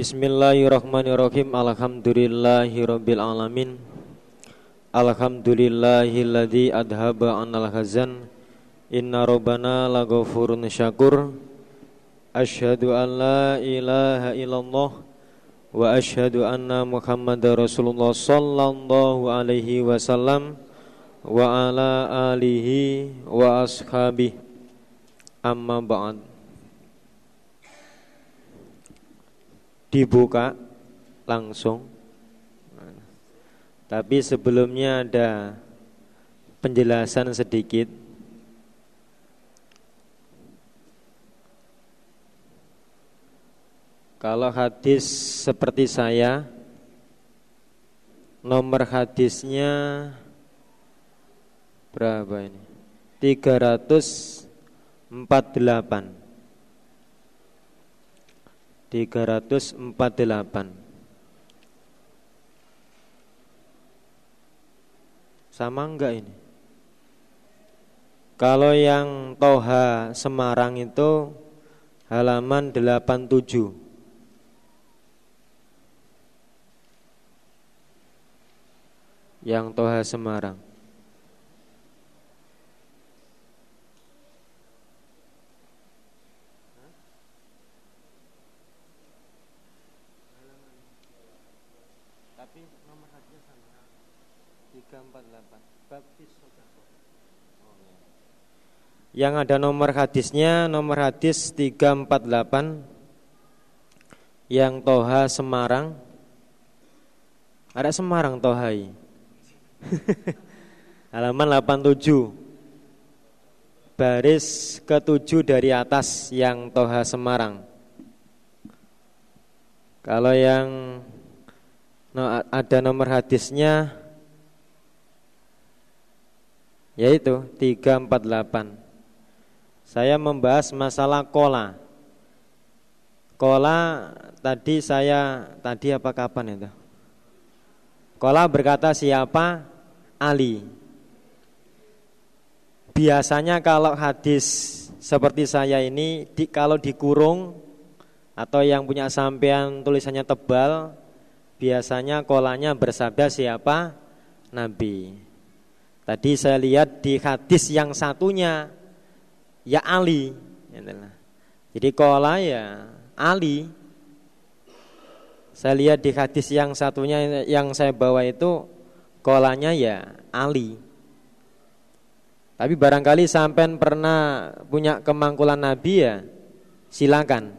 Bismillahirrahmanirrahim. Alhamdulillahirabbil alamin. Alhamdulillahilladzi adhaba anal hazan. Inna rabbana laghafurun syakur. Asyhadu an la ilaha illallah Wa asyhadu anna Muhammadar Rasulullah sallallahu alaihi wasallam Wa ala alihi wa ashabihi. Amma ba'd Dibuka langsung. Tapi sebelumnya ada penjelasan sedikit. Kalau hadis seperti saya Nomor hadisnya Berapa ini? 348 348 Sama enggak ini? Kalau yang Toha Semarang itu halaman 87 yang Toha Semarang. Tapi nomor hadisnya sama 348 baptis oh, ya. Yang ada nomor hadisnya nomor hadis 348 yang Toha Semarang. Ada Semarang Tohai. Halaman 87 Baris ketujuh dari atas yang Toha Semarang Kalau yang ada nomor hadisnya Yaitu 348 Saya membahas masalah kola Kola tadi saya Tadi apa kapan itu Kola berkata siapa Ali. Biasanya kalau hadis seperti saya ini di, kalau dikurung atau yang punya sampean tulisannya tebal, biasanya kolanya bersabda siapa? Nabi. Tadi saya lihat di hadis yang satunya ya Ali. Jadi kola ya Ali. Saya lihat di hadis yang satunya yang saya bawa itu kolanya ya Ali. Tapi barangkali sampai pernah punya kemangkulan Nabi ya silakan.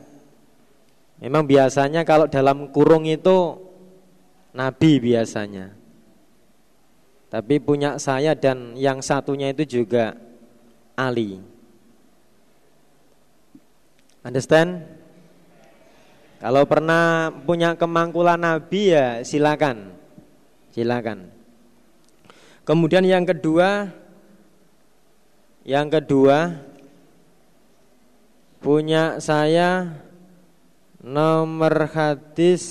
Memang biasanya kalau dalam kurung itu Nabi biasanya. Tapi punya saya dan yang satunya itu juga Ali. Understand? Kalau pernah punya kemangkulan Nabi ya silakan. Silakan. Kemudian yang kedua Yang kedua Punya saya Nomor hadis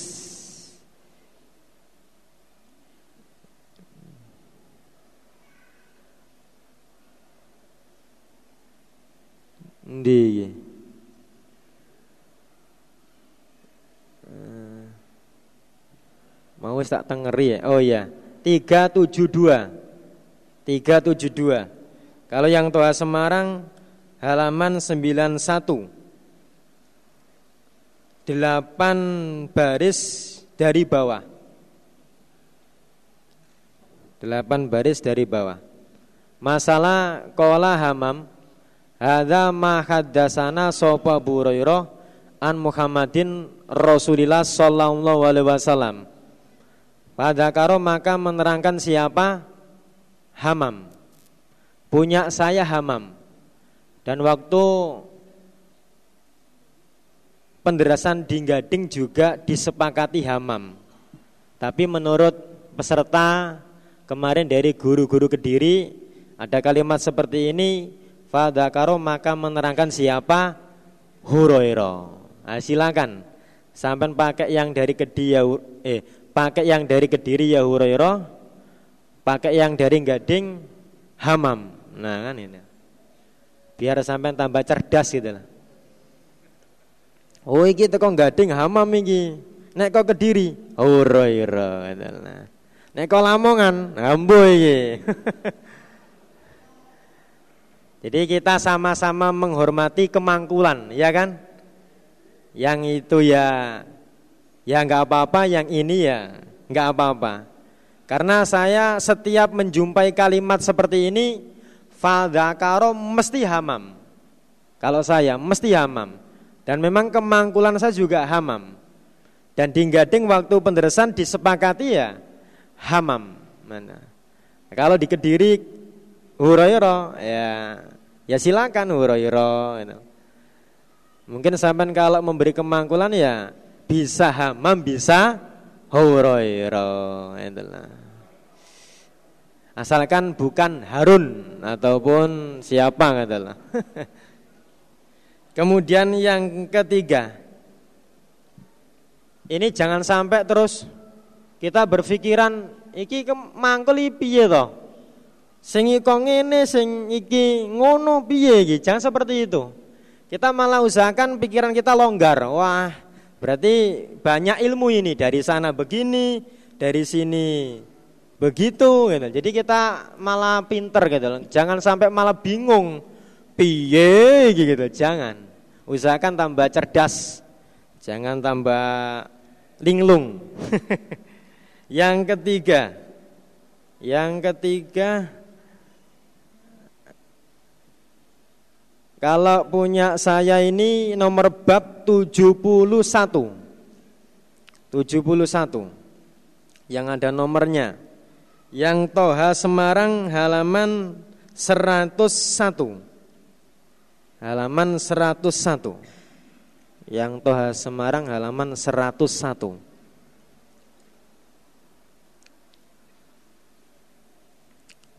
Ndi Mau tak tengeri ya Oh ya 372 372. Kalau yang Toha Semarang halaman 91. 8 baris dari bawah. 8 baris dari bawah. Masalah kola hamam Hadza ma haddatsana sapa Burairah an Muhammadin Rasulillah sallallahu alaihi wasallam. Pada karo maka menerangkan siapa? Hamam. Punya saya Hamam. Dan waktu Penderasan di Gading juga disepakati Hamam. Tapi menurut peserta Kemarin dari guru-guru Kediri Ada kalimat seperti ini Fadakaro maka menerangkan siapa? Huroiro nah, Silakan. Sampai pakai yang dari Kediri eh pakai yang dari Kediri ya Huroiro pakai yang dari gading hamam. Nah kan ini. Biar sampai tambah cerdas gitu lah. Oh iki kok gading hamam iki. Nek kok Kediri, Hurairah. Nek kok Lamongan, ambo iki. Jadi kita sama-sama menghormati kemangkulan, ya kan? Yang itu ya ya nggak apa-apa, yang ini ya nggak apa-apa. Karena saya setiap menjumpai kalimat seperti ini, fadakaro mesti hamam. Kalau saya mesti hamam. Dan memang kemangkulan saya juga hamam. Dan di Gading waktu penderesan disepakati ya hamam. Mana? Kalau di Kediri Hurairah ya ya silakan Hurairah gitu. Mungkin sampai kalau memberi kemangkulan ya bisa hamam bisa Hurairah itulah. Asalkan bukan Harun ataupun siapa katalah. Kemudian yang ketiga, ini jangan sampai terus kita berpikiran iki mangkel piye to? Sing iko ngene, sing iki ngono piye iki? Jangan seperti itu. Kita malah usahakan pikiran kita longgar. Wah, berarti banyak ilmu ini dari sana begini, dari sini Begitu gitu. Jadi kita malah pinter gitu. Jangan sampai malah bingung. Piye gitu. Jangan. Usahakan tambah cerdas. Jangan tambah linglung. yang ketiga. Yang ketiga Kalau punya saya ini nomor bab 71 71 Yang ada nomornya. Yang Toha Semarang halaman 101 halaman 101 yang Toha Semarang halaman 101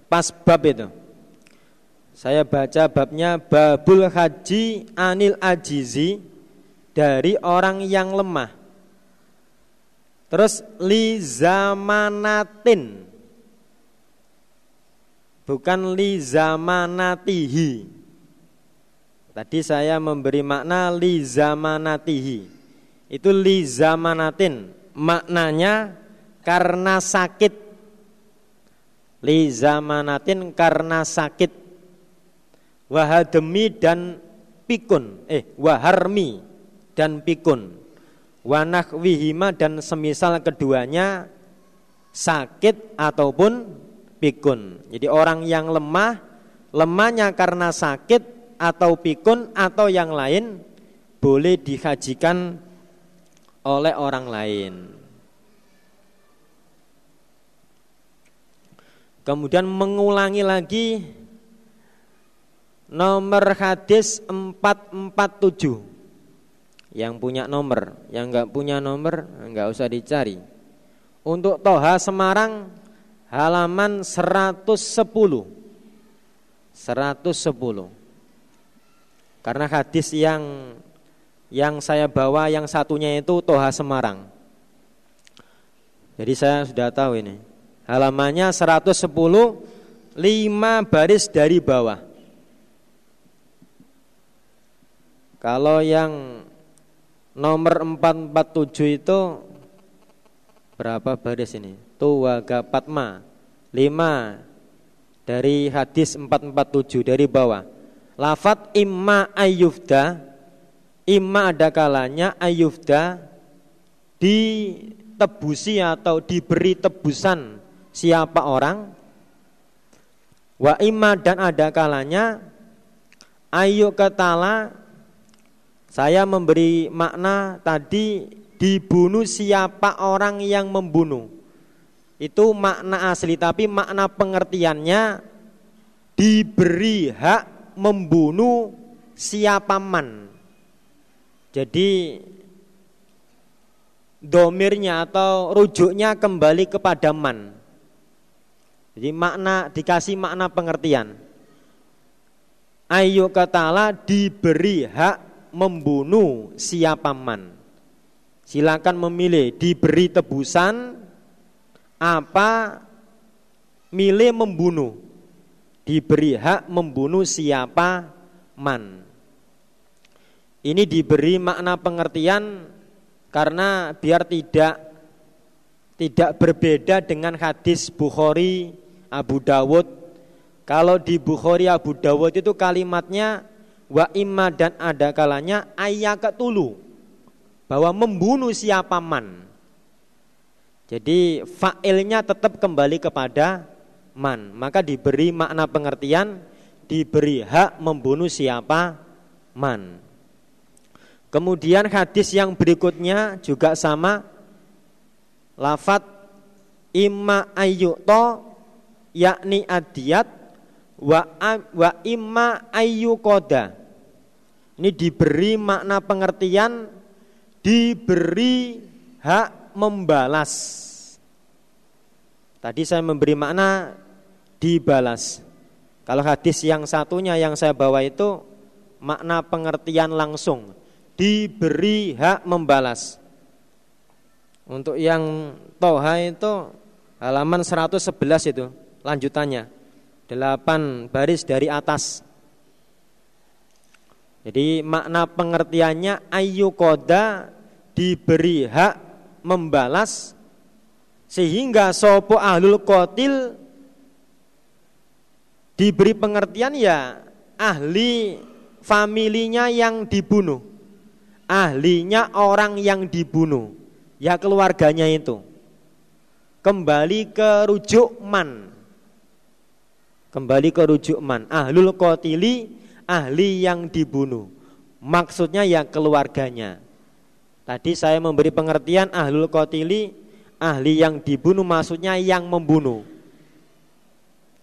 pas bab itu saya baca babnya babul haji anil ajizi dari orang yang lemah terus li zamanatin bukan li zamanatihi. Tadi saya memberi makna li zamanatihi. Itu li zamanatin. Maknanya karena sakit. Li zamanatin karena sakit. Wahademi dan pikun. Eh, waharmi dan pikun. Wanahwihima dan semisal keduanya sakit ataupun pikun. Jadi orang yang lemah, lemahnya karena sakit atau pikun atau yang lain boleh dihajikan oleh orang lain. Kemudian mengulangi lagi nomor hadis 447 yang punya nomor, yang enggak punya nomor enggak usah dicari. Untuk Toha Semarang halaman 110 110 karena hadis yang yang saya bawa yang satunya itu Toha Semarang. Jadi saya sudah tahu ini. Halamannya 110 lima baris dari bawah kalau yang nomor 447 itu berapa baris ini? Tuwaga Patma. Lima dari hadis 447 dari bawah. Lafat imma ayyufda imma ada kalanya ayyufda ditebusi atau diberi tebusan siapa orang. Wa imma dan ada kalanya ayu ketala saya memberi makna tadi dibunuh siapa orang yang membunuh itu makna asli tapi makna pengertiannya diberi hak membunuh siapa man. Jadi domirnya atau rujuknya kembali kepada man. Jadi makna dikasih makna pengertian. Ayo katala diberi hak membunuh siapa man. Silakan memilih diberi tebusan apa milih membunuh diberi hak membunuh siapa man ini diberi makna pengertian Karena biar tidak tidak berbeda dengan hadis Bukhari, Abu Dawud. Kalau di Bukhari, Abu Dawud itu kalimatnya wa imma dan ada kalanya ayakatulu bahwa membunuh siapa man. Jadi fa'ilnya tetap kembali kepada man. Maka diberi makna pengertian diberi hak membunuh siapa man. Kemudian hadis yang berikutnya juga sama lafat imma ayyuto yakni adiyat wa wa imma ayyukoda. Ini diberi makna pengertian diberi hak membalas. Tadi saya memberi makna dibalas. Kalau hadis yang satunya yang saya bawa itu makna pengertian langsung diberi hak membalas. Untuk yang Toha itu halaman 111 itu lanjutannya. 8 baris dari atas. Jadi makna pengertiannya ayu koda diberi hak membalas sehingga sopo ahlul kotil diberi pengertian ya ahli familinya yang dibunuh ahlinya orang yang dibunuh, ya keluarganya itu. Kembali ke rujuk man. Kembali ke rujuk man. Ahlul kotili, ahli yang dibunuh. Maksudnya ya keluarganya. Tadi saya memberi pengertian ahlul kotili, ahli yang dibunuh maksudnya yang membunuh.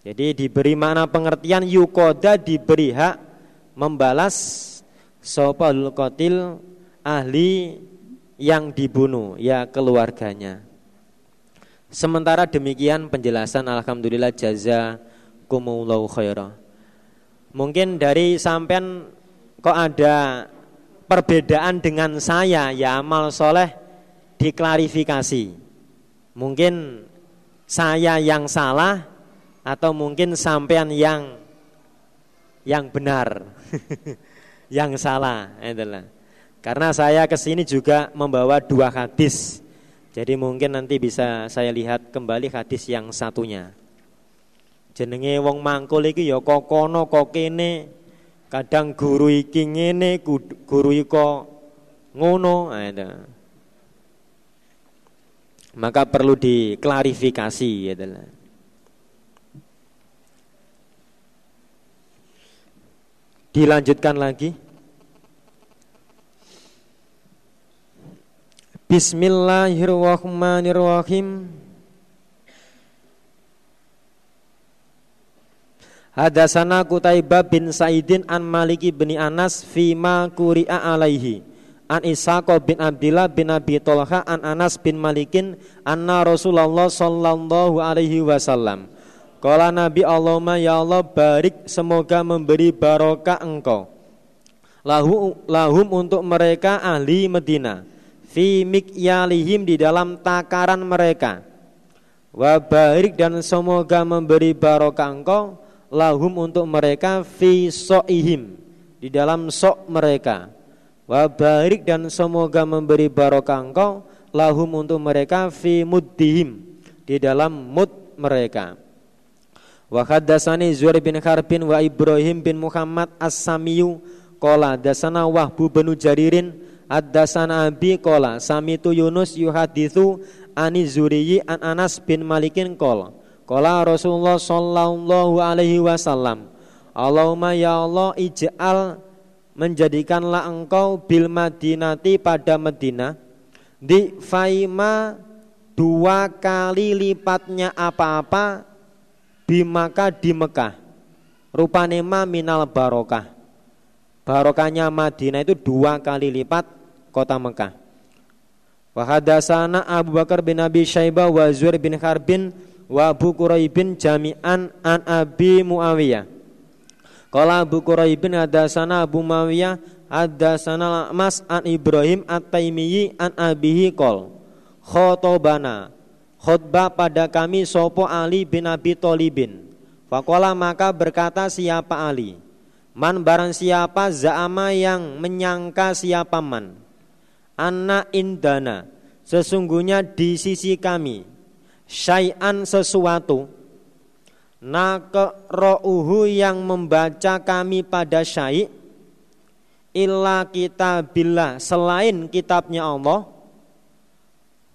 Jadi diberi mana pengertian yukoda diberi hak membalas sopalul kotil ahli yang dibunuh, ya keluarganya. Sementara demikian penjelasan Alhamdulillah jaza kumullahu khairah. Mungkin dari sampean kok ada perbedaan dengan saya ya amal soleh diklarifikasi. Mungkin saya yang salah atau mungkin sampean yang yang benar, yang salah, itulah. Karena saya ke sini juga membawa dua hadis. Jadi mungkin nanti bisa saya lihat kembali hadis yang satunya. Jenenge wong mangkul iki ya kok kono kok kene. Kadang guru iki ngene, guru iki ngono. Nah, Maka perlu diklarifikasi ya Dilanjutkan lagi. Bismillahirrahmanirrahim. Hadasana Kutaibah bin Saidin an Maliki bin Anas fima kuri'a alaihi. An Ishaq bin Abdillah bin Abi Tolha an Anas bin Malikin anna Rasulullah sallallahu alaihi wasallam. Kala Nabi Allahumma ya Allah barik semoga memberi barokah engkau. Lahu, lahum untuk mereka ahli Medina. Fi mikyalihim di dalam takaran mereka. Wa barik dan semoga memberi barokah engkau lahum untuk mereka fi so'ihim di dalam sok mereka. Wa barik dan semoga memberi barokah engkau lahum untuk mereka fi muddihim di dalam mud mereka. Wa haddatsani Zuhair bin Harbin wa Ibrahim bin Muhammad As-Samiyu qala dasana Wahbu bin Jaririn Ad-dasana abi kola Samitu Yunus yuhadithu Ani Zuriyi an Anas bin Malikin kol Kola Rasulullah sallallahu alaihi wasallam Allahumma ya Allah ij'al Menjadikanlah engkau bil madinati pada Medina Di faima Dua kali lipatnya apa-apa Bimaka di Mekah. Rupanema minal barokah. Barokahnya Madinah itu dua kali lipat kota Mekah. Wa hadatsana Abu Bakar bin Abi Syaibah wa Zuhair bin Harbin wa Abu Quraibin jami'an an Abi Muawiyah. Qala Abu Quraibin hadatsana Abu Muawiyah hadatsana Mas an Ibrahim at-Taimiyyi an abihi qol khotobana khutbah pada kami sopo Ali bin Abi Thalibin. Fakola maka berkata siapa Ali Man barang siapa za'ama yang menyangka siapa man anna indana sesungguhnya di sisi kami syai'an sesuatu nakro'uhu yang membaca kami pada syai' illa kitabillah selain kitabnya Allah.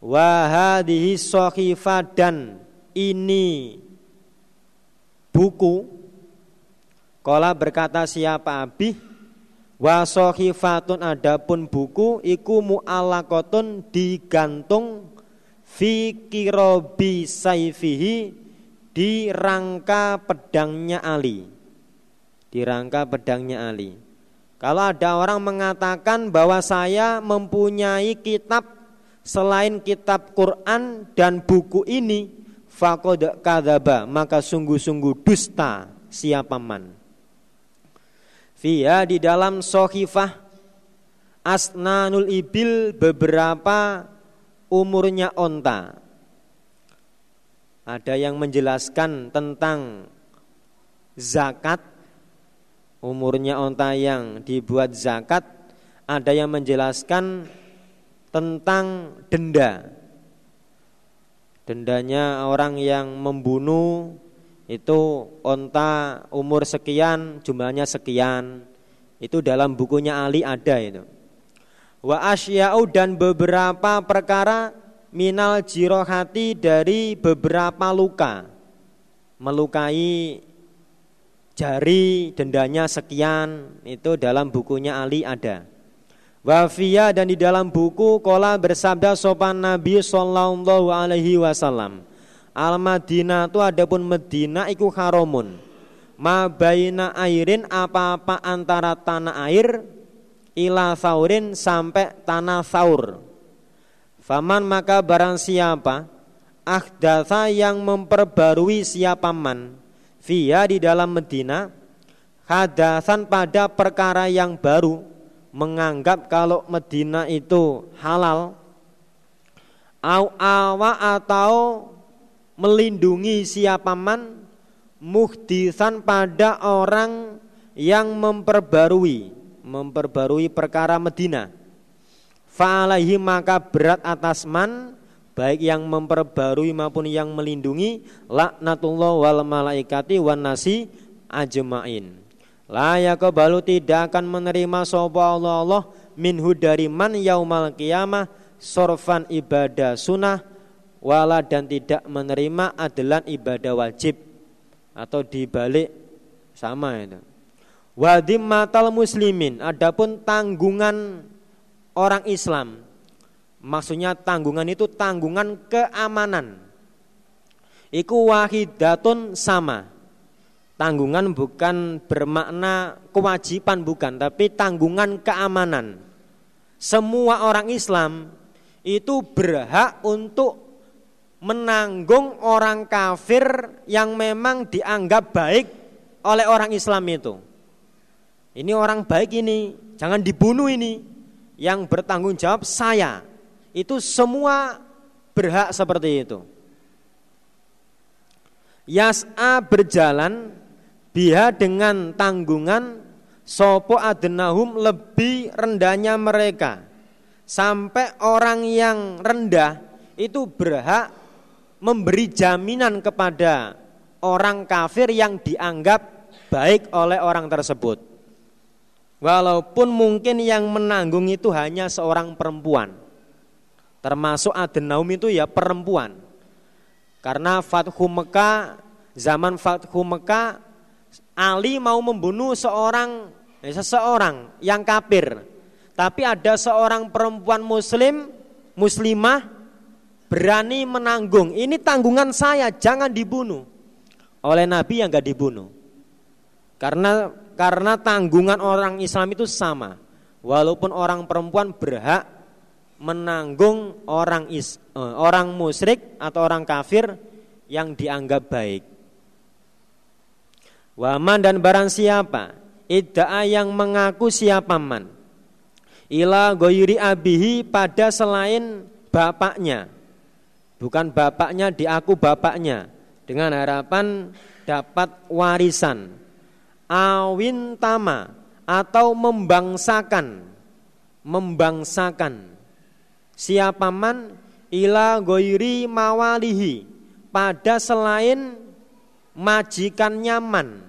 Wahadihi dan ini buku. Kala berkata siapa abi wa sohifatun adapun buku iku mu'alakotun digantung fi kirobi saifihi di rangka pedangnya Ali. Di rangka pedangnya Ali. Kalau ada orang mengatakan bahwa saya mempunyai kitab selain kitab Quran dan buku ini faqad kadzaba maka sungguh-sungguh dusta siapa man. Via di dalam sohifah asnanul ibil beberapa umurnya onta. Ada yang menjelaskan tentang zakat umurnya onta yang dibuat zakat. Ada yang menjelaskan tentang denda. Dendanya orang yang membunuh itu onta umur sekian jumlahnya sekian itu dalam bukunya Ali ada itu wa asya'u dan beberapa perkara minal jirohati dari beberapa luka melukai jari dendanya sekian itu dalam bukunya Ali ada wafia dan di dalam buku kola bersabda sopan Nabi Sallallahu Alaihi Wasallam Al Madinah itu adapun Medina iku haramun. Ma baina airin apa-apa antara tanah air ila saurin sampai tanah saur. Faman maka barang siapa ahdasa yang memperbarui siapa man via di dalam Medina hadasan pada perkara yang baru menganggap kalau Medina itu halal au awa atau melindungi siapaman muhdisan pada orang yang memperbarui memperbarui perkara Medina. Fa'alaihi maka berat atas man baik yang memperbarui maupun yang melindungi laknatullah wal malaikati wan nasi ajmain. La yaqbalu tidak akan menerima sapa Allah Allah minhu dari man yaumal qiyamah sorfan ibadah sunnah wala dan tidak menerima adalah ibadah wajib. Atau dibalik sama itu. Wadim matal muslimin, adapun tanggungan orang Islam. Maksudnya tanggungan itu tanggungan keamanan. Iku wahidatun sama. Tanggungan bukan bermakna kewajiban bukan, tapi tanggungan keamanan. Semua orang Islam itu berhak untuk menanggung orang kafir yang memang dianggap baik oleh orang Islam itu. Ini orang baik ini, jangan dibunuh ini. Yang bertanggung jawab saya. Itu semua berhak seperti itu. Yas'a berjalan biha dengan tanggungan sopo adenahum lebih rendahnya mereka. Sampai orang yang rendah itu berhak memberi jaminan kepada orang kafir yang dianggap baik oleh orang tersebut. Walaupun mungkin yang menanggung itu hanya seorang perempuan. Termasuk Adenaum itu ya perempuan. Karena Fathu Mekah, zaman Fathu Mekah, Ali mau membunuh seorang eh, seseorang yang kafir. Tapi ada seorang perempuan muslim, muslimah berani menanggung. Ini tanggungan saya, jangan dibunuh. Oleh Nabi yang gak dibunuh. Karena karena tanggungan orang Islam itu sama. Walaupun orang perempuan berhak menanggung orang is, eh, orang musyrik atau orang kafir yang dianggap baik. Waman dan barang siapa? Idda'a yang mengaku siapa man? Ila goyuri abihi pada selain bapaknya. Bukan bapaknya diaku bapaknya. Dengan harapan dapat warisan awin tama atau membangsakan. Membangsakan. Siapa man? Ila goiri mawalihi. Pada selain majikan nyaman.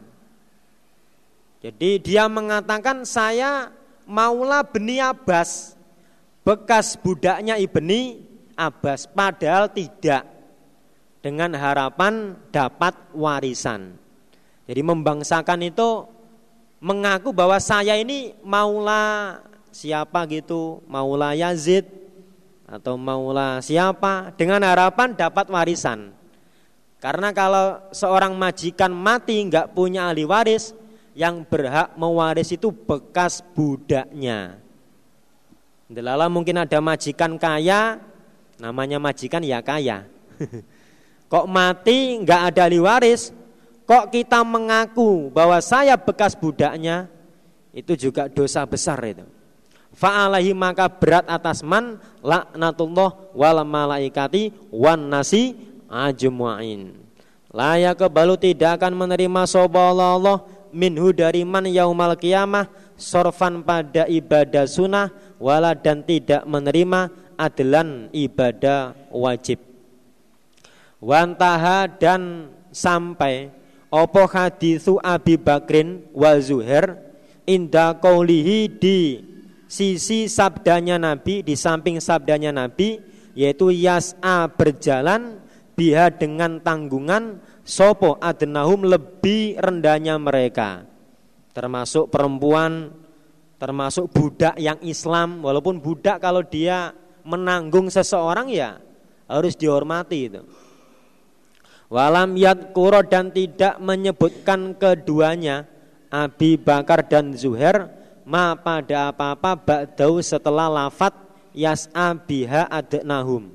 Jadi dia mengatakan saya maulah Beni Abbas. Bekas budaknya Ibni Abbas padahal tidak. Dengan harapan dapat warisan. Jadi membangsakan itu mengaku bahwa saya ini maulah siapa gitu, maulah Yazid atau maulah siapa dengan harapan dapat warisan. Karena kalau seorang majikan mati nggak punya ahli waris, yang berhak mewaris itu bekas budaknya. Delala mungkin ada majikan kaya, namanya majikan ya kaya. Kok mati nggak ada ahli waris, kok kita mengaku bahwa saya bekas budaknya, itu juga dosa besar itu. Fa'alahi maka berat atas man laknatullah wal malaikati wan nasi ajmu'in. Layak kebalu tidak akan menerima Allah minhu dari man yaumal kiamah sorfan pada ibadah sunnah wala dan tidak menerima adalan ibadah wajib. Wantaha dan sampai opo hadisu Abi Bakrin wa Zuhair? Inda kaulihi di sisi sabdanya Nabi di samping sabdanya Nabi yaitu yas'a berjalan biha dengan tanggungan sopo adnahum lebih rendahnya mereka. Termasuk perempuan termasuk budak yang Islam. Walaupun budak kalau dia menanggung seseorang ya harus dihormati itu Walam kuro dan tidak menyebutkan keduanya Abi Bakar dan Zuhair ma pada apa-apa ba'dau setelah lafat yas'a biha adnahum.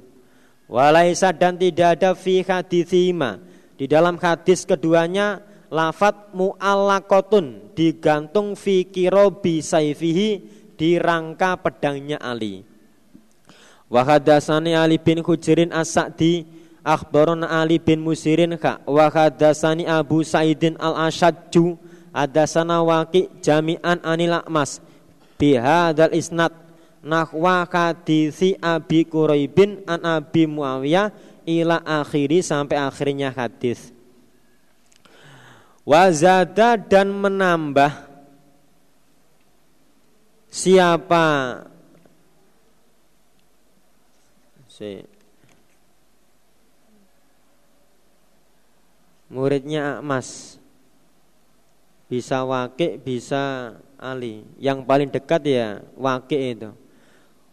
Walaisa dan tidak ada fi hadithima. Di dalam hadis keduanya lafat mu'allakotun digantung fi kirobi saifihi di rangka pedangnya Ali. Wahadasani Ali bin Hujirin as-Sa'di akhbarana Ali bin Musirin ka wa hadatsani Abu Saidin al-Ashadju hadasana Waqi jami'an anil A'mas bi hadzal isnad nahwa hadisi Abi Quraibin an Abi Muawiyah ila akhiri sampai akhirnya hadis. Wazada dan menambah siapa si muridnya Mas bisa wakil bisa Ali. Yang paling dekat ya wakil itu.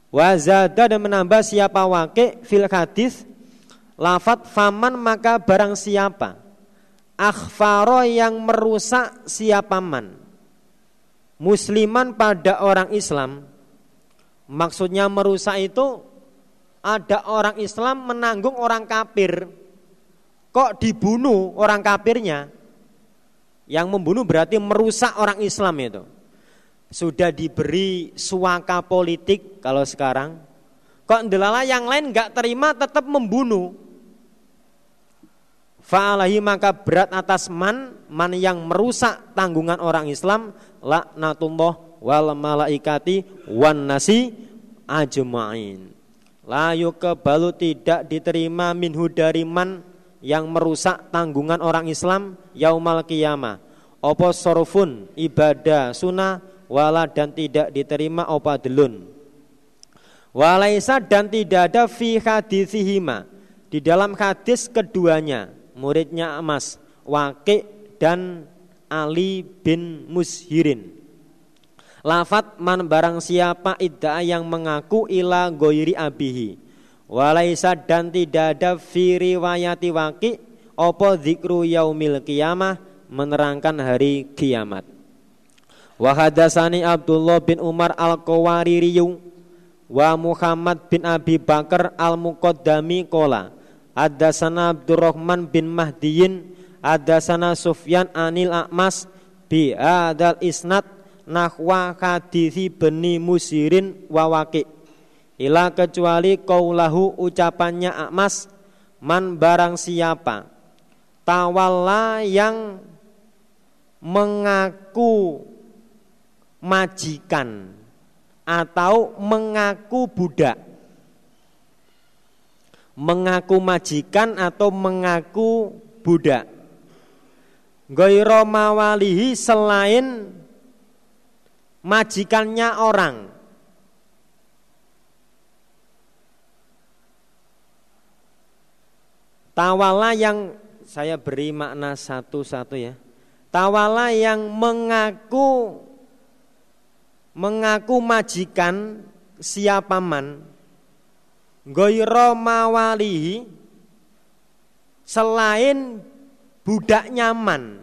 Wazada dan menambah siapa wakil fil hadis lafat faman maka barang siapa. Akhfaro yang merusak siapa man. Musliman pada orang Islam maksudnya merusak itu ada orang Islam menanggung orang kafir Kok dibunuh orang kafirnya? Yang membunuh berarti merusak orang Islam itu. Sudah diberi suaka politik kalau sekarang. Kok ndelala yang lain nggak terima tetap membunuh. Fa'alahi maka berat atas man Man yang merusak tanggungan orang Islam Laknatullah wal malaikati wan nasi ajma'in La yukabalu tidak diterima minhu dari man yang merusak tanggungan orang Islam yaumal qiyamah. Opo sorfun ibadah sunnah wala dan tidak diterima opa delun. Walaisa dan tidak ada fi hadithihima di dalam hadis keduanya muridnya Mas Waqi dan Ali bin Mushirin. Lafat man barang siapa idda yang mengaku ila goiri abihi Walaisa dan tidak ada fi riwayati waki opo zikru yaumil kiamah menerangkan hari kiamat. Wahadasani Abdullah bin Umar al-Qawaririyu wa Muhammad bin Abi Bakar al-Muqaddami kola Hadasana Abdurrahman bin Mahdiyin Hadasana Sufyan anil A'mas bi adal isnad nahwa hadithi beni musirin wa waki' Ila kecuali kaulahu ucapannya Akmas Man barang siapa Tawalla yang mengaku majikan Atau mengaku budak mengaku majikan atau mengaku budak. Goiro mawalihi selain majikannya orang. Tawala yang saya beri makna satu-satu ya. Tawala yang mengaku mengaku majikan siapa man? Goiro mawalihi selain budak nyaman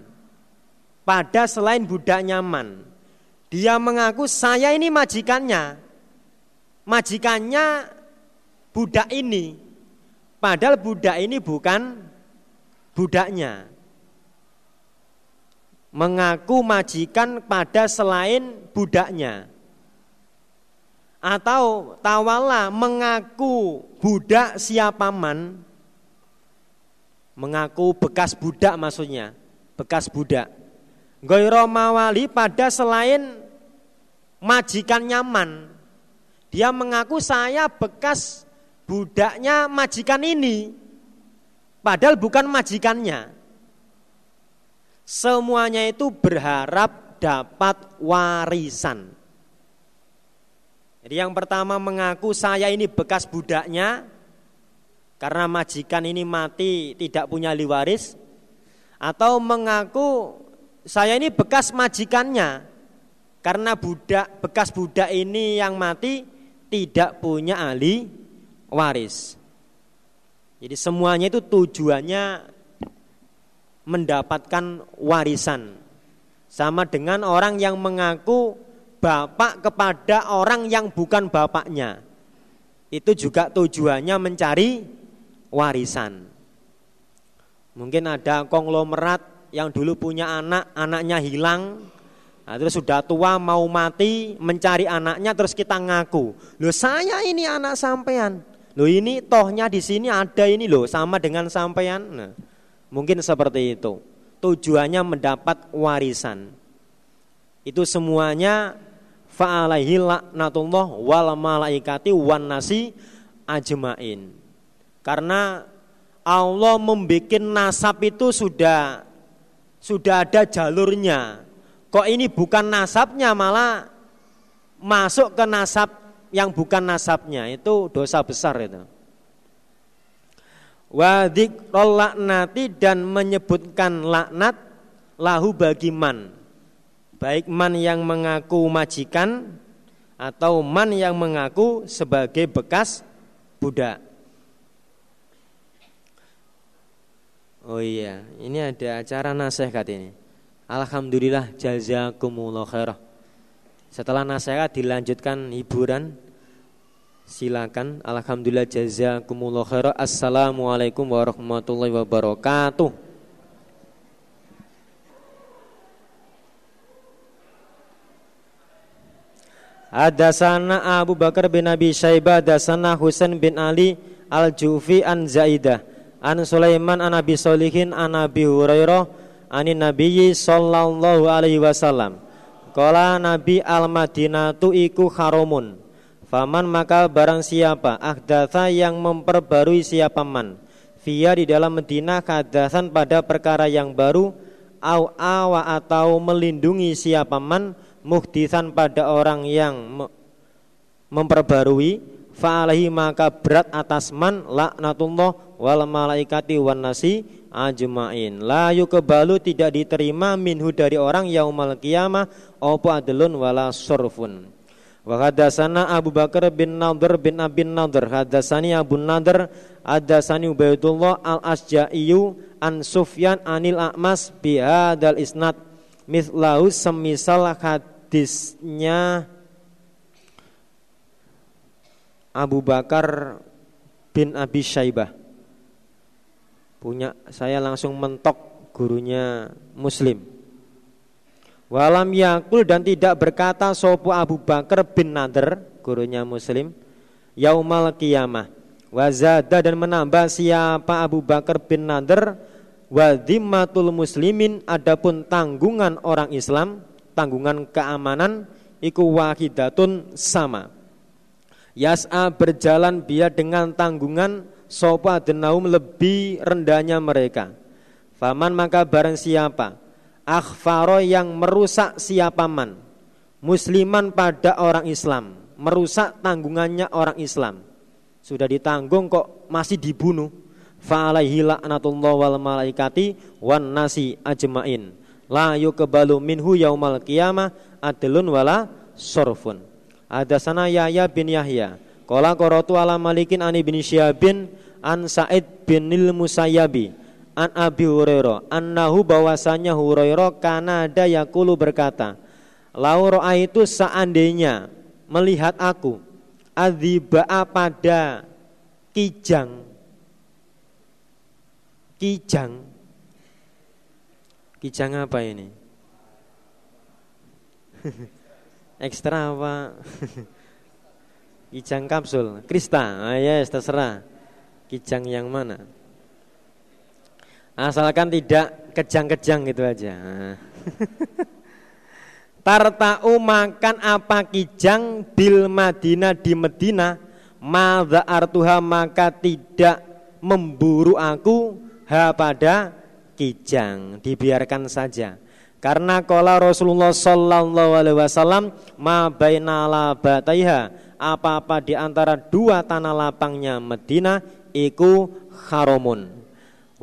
pada selain budak nyaman dia mengaku saya ini majikannya. Majikannya budak ini padahal budak ini bukan budaknya. Mengaku majikan pada selain budaknya. Atau tawala mengaku budak siapaman mengaku bekas budak maksudnya bekas budak. Goiro mawali pada selain majikan nyaman dia mengaku saya bekas budaknya majikan ini padahal bukan majikannya Semuanya itu berharap dapat warisan. Jadi yang pertama mengaku saya ini bekas budaknya karena majikan ini mati tidak punya liwaris atau mengaku saya ini bekas majikannya karena budak bekas budak ini yang mati tidak punya ahli waris. Jadi semuanya itu tujuannya mendapatkan warisan. Sama dengan orang yang mengaku bapak kepada orang yang bukan bapaknya. Itu juga tujuannya mencari warisan. Mungkin ada konglomerat yang dulu punya anak, anaknya hilang, nah, terus sudah tua mau mati, mencari anaknya terus kita ngaku, loh saya ini anak sampean, loh ini tohnya di sini ada ini loh sama dengan sampean. Nah, Mungkin seperti itu. Tujuannya mendapat warisan. Itu semuanya fa'alaihi laknatullah wal malaikati wan nasi ajmain. Karena Allah membuat nasab itu sudah sudah ada jalurnya. Kok ini bukan nasabnya malah masuk ke nasab yang bukan nasabnya itu dosa besar itu wa dzikrul laknati dan menyebutkan laknat lahu bagi man baik man yang mengaku majikan atau man yang mengaku sebagai bekas budak Oh iya, ini ada acara nasihat ini. Alhamdulillah jazakumullah khairah. Setelah nasihat dilanjutkan hiburan Silakan. Alhamdulillah jazakumullah khairah. Assalamualaikum warahmatullahi wabarakatuh. Hadasana Abu Bakar bin Abi Syaibah Hadasana Husain bin Ali Al-Jufi an Zaidah An Sulaiman an Abi Solihin an Abi Hurairah Anin Nabiyyi sallallahu alaihi wasallam Kala Nabi al-Madinatu iku harumun Faman maka barang siapa ahdatha yang memperbarui siapa man Via di dalam Medina kadasan pada perkara yang baru Au awa atau melindungi siapa man Muhdisan pada orang yang memperbarui Fa'alahi maka berat atas man laknatullah wal malaikati wan nasi ajmain. La yukebalu tidak diterima minhu dari orang yaumal qiyamah Opo adlun wala surfun Wa hadatsana Abu Bakar bin Nadir bin Abi Nadir hadatsani Abu Nadir hadatsani Ubaidullah al-Asja'iyu an Sufyan anil A'mas bi hadzal isnad mithlahu semisal hadisnya Abu Bakar bin Abi Syaibah. Punya saya langsung mentok gurunya Muslim Walam yakul dan tidak berkata sopu Abu Bakar bin Nader gurunya Muslim yaumal kiamah wazada dan menambah siapa Abu Bakar bin Nader wadhimatul muslimin adapun tanggungan orang Islam tanggungan keamanan iku wahidatun sama Yas'a berjalan biar dengan tanggungan sopa denaum lebih rendahnya mereka. Faman maka barang siapa akhfaro yang merusak siapa man musliman pada orang Islam, merusak tanggungannya orang Islam. Sudah ditanggung kok masih dibunuh. Fa'alaihi la'natullah wal malaikati wan nasi ajmain. La yuqbalu minhu yaumal qiyamah adlun wala sorfun. Ada sana Yahya bin Yahya. Qala qaratu ala Malikin ani bin Syabin an Sa'id bin Nil Musayyabi an Abi Hurairah annahu bahwasanya Hurairah kana ada yakulu berkata Lauro itu seandainya melihat aku adibaa pada kijang. Kijang. Kijang apa ini? Ekstra apa? Kijang kapsul krista ah, yes terserah. Kijang yang mana asalkan tidak kejang-kejang gitu aja. Tartau makan apa kijang bil Madinah di Medina. Madza artuha maka tidak memburu aku ha pada kijang. Dibiarkan saja. Karena kala Rasulullah Sallallahu Alaihi Wasallam ma baina labataiha apa-apa di antara dua tanah lapangnya Medina iku haramun.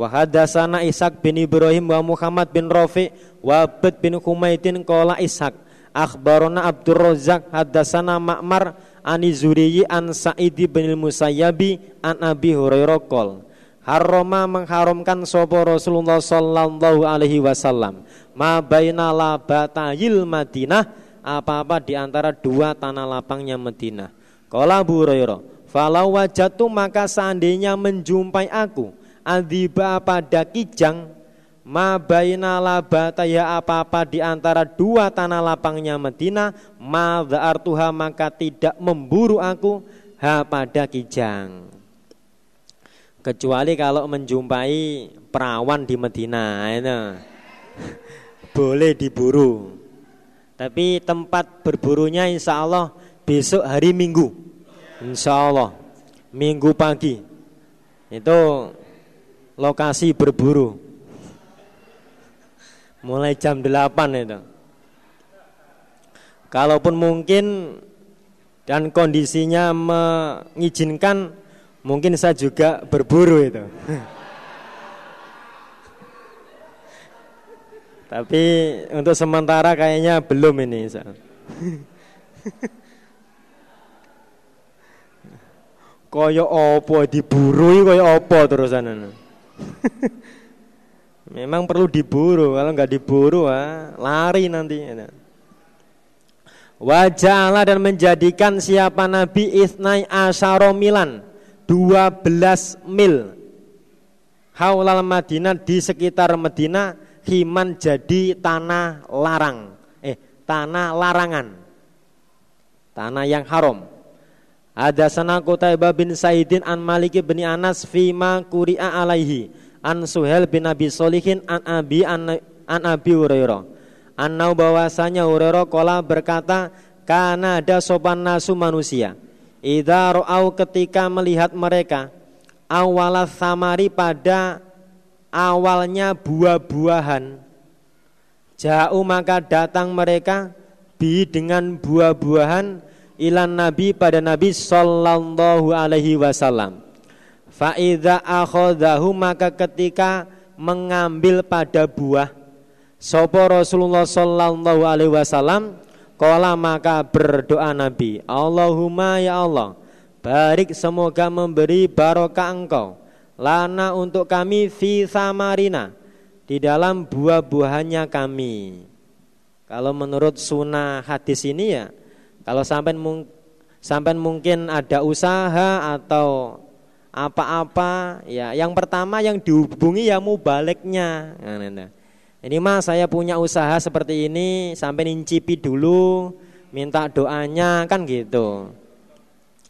Wa hadatsana Ishaq bin Ibrahim wa Muhammad bin Rafi wa Abd bin Humaidin qala Ishaq akhbarona Abdur Razzaq hadatsana Ma'mar ani Zuriyi an Sa'id bin Musayyabi an Abi Hurairah qol Harrama mengharamkan sopo Rasulullah sallallahu alaihi wasallam ma baina labatayil Madinah apa-apa di antara dua tanah lapangnya Madinah. Kala Abu Hurairah, "Falau wajatu maka seandainya menjumpai aku adiba pada kijang ma baina labataya apa-apa di antara dua tanah lapangnya Madinah, ma dha'artuha maka tidak memburu aku ha pada kijang." Kecuali kalau menjumpai perawan di Madinah itu boleh diburu. Tapi tempat berburunya insya Allah besok hari Minggu. Insya Allah Minggu pagi itu lokasi berburu. Mulai jam 8 itu. Kalaupun mungkin dan kondisinya mengizinkan mungkin saya juga berburu itu. Tapi untuk sementara kayaknya belum ini. Koyo opo diburu koyo opo terusan. Memang perlu diburu, kalau nggak diburu ah, lari nanti. Wajahlah dan menjadikan siapa Nabi Isnai Asyaro Milan 12 mil Haulal Madinah di sekitar Madinah himan jadi tanah larang. Eh, tanah larangan. Tanah yang haram. Ada sana Qutaibah bin Saidin an Malik bin Anas fima kuri'a alaihi an Suhel bin Abi Solihin an Abi an, an Abi Hurairah. Annau bahwasanya Hurairah kola berkata karena ada sopan nasu manusia. Idza ro'au ketika melihat mereka awalas samari pada awalnya buah-buahan Jauh maka datang mereka bi dengan buah-buahan ilan nabi pada nabi sallallahu alaihi wasallam. Faida akhodahu maka ketika mengambil pada buah sopo Rasulullah sallallahu alaihi wasallam Kala maka berdoa Nabi Allahumma ya Allah Barik semoga memberi barokah engkau lana untuk kami fi samarina di dalam buah-buahannya kami. Kalau menurut sunnah hadis ini ya, kalau sampai mung, sampai mungkin ada usaha atau apa-apa, ya yang pertama yang dihubungi ya mubaliknya. Nah, nah, nah. Ini mas saya punya usaha seperti ini, sampai nincipi dulu, minta doanya kan gitu.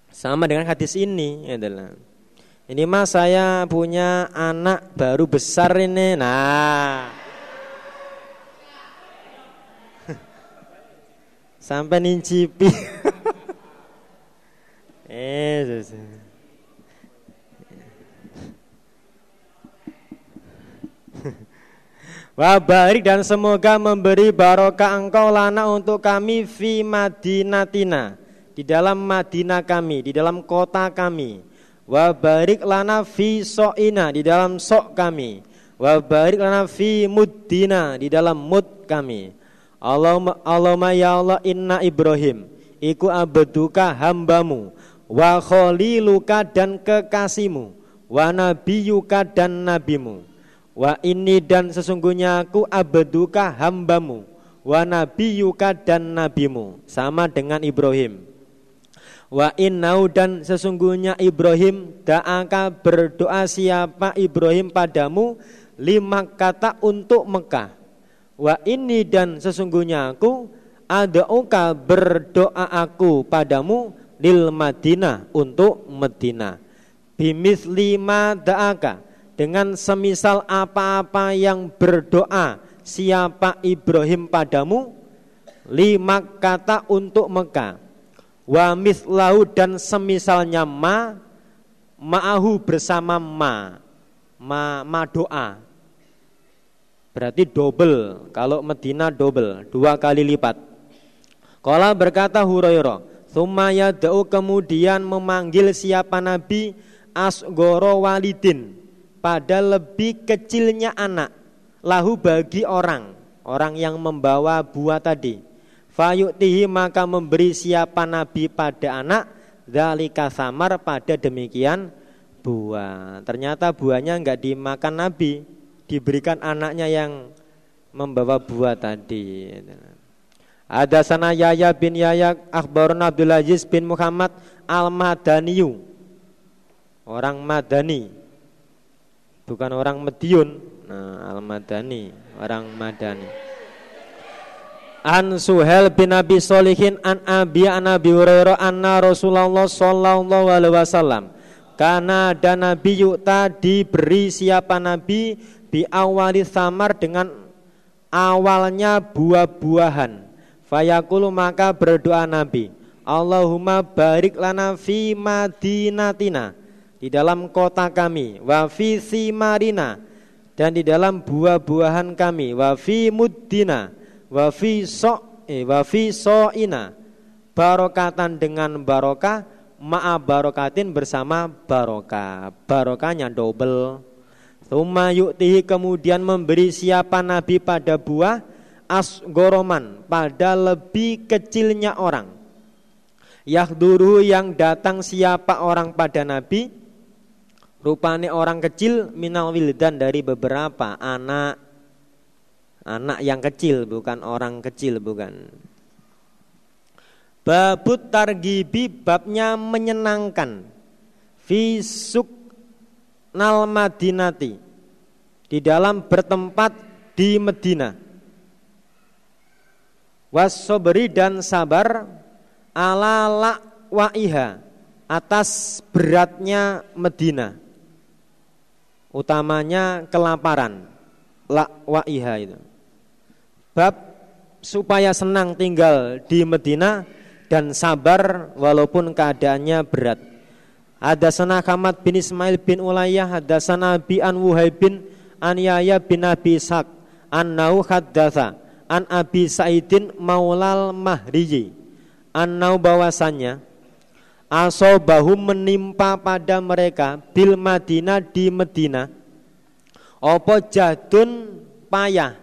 Sama dengan hadis ini adalah. Ya ini mas saya punya anak baru besar ini. Nah. Sampai nincipi. eh. Wabarik dan semoga memberi barokah engkau lana untuk kami fi madinatina di dalam Madinah kami, di dalam kota kami. Wabarik lana fi so'ina di dalam sok kami. Wabarik lana fi mudina di dalam mud kami. Allahumma, ya Allah inna Ibrahim iku abduka hambamu wa khaliluka dan kekasihmu wa nabiyuka dan nabimu Wa ini dan sesungguhnya aku abduka hambamu Wa nabiyuka dan nabimu Sama dengan Ibrahim. Wa innau dan sesungguhnya Ibrahim Da'aka berdoa siapa Ibrahim padamu Lima kata untuk Mekah Wa ini dan sesungguhnya aku Ada'uka berdoa aku padamu Lil Madinah untuk Madinah Bimis lima da'aka dengan semisal apa-apa yang berdoa siapa Ibrahim padamu lima kata untuk Mekah. Wa mislahu dan semisalnya ma ma'ahu bersama ma ma, ma doa berarti double. Kalau Medina double dua kali lipat. Kala berkata Hurairah Sumaya da'u kemudian memanggil siapa Nabi? Asgoro walidin. Pada lebih kecilnya anak lahu bagi orang orang yang membawa buah tadi. Fayuktihi maka memberi siapa nabi pada anak. Dalika samar pada demikian buah. Ternyata buahnya enggak dimakan nabi diberikan anaknya yang membawa buah tadi. Ada sana Yaya bin Yaya Akhbarun Abdul Aziz bin Muhammad Al-Madaniyu. Orang Madani. Bukan orang Mediun. Nah, Al-Madani, orang Madani. An Suhel bin Abi Solihin an Abi an Abi Hurairah anna Rasulullah sallallahu alaihi wasallam. Karena ada Nabi Yukta diberi siapa Nabi bi awali samar dengan awalnya buah-buahan. Fayakulu maka berdoa Nabi, Allahumma barik lana fi madinatina di dalam kota kami wa fi simarina dan di dalam buah-buahan kami wa fi muddina wa fi so eh, wa fi soina. Barokatan dengan barokah ma'a barokatin bersama barokah. Barokahnya double Tuma yuktihi kemudian memberi siapa nabi pada buah? Asgoroman pada lebih kecilnya orang. Yahduru yang datang siapa orang pada nabi? Rupanya orang kecil minal wildan dari beberapa anak. Anak yang kecil bukan orang kecil bukan. Babut targibi babnya menyenangkan. Fisuk nal madinati di dalam bertempat di Medina. Wasoberi dan sabar ala waiha atas beratnya Medina. Utamanya kelaparan la iha itu. Bab supaya senang tinggal di Medina dan sabar walaupun keadaannya berat ada sana Hamad bin Ismail bin Ulayyah ada sana bi an Wuhai bin an Yaya bin Abi Ishaq an Nau haddatha an Abi Saidin maulal mahriyi an Nau bawasannya asobahum menimpa pada mereka bil Madinah di Medina opo jadun payah?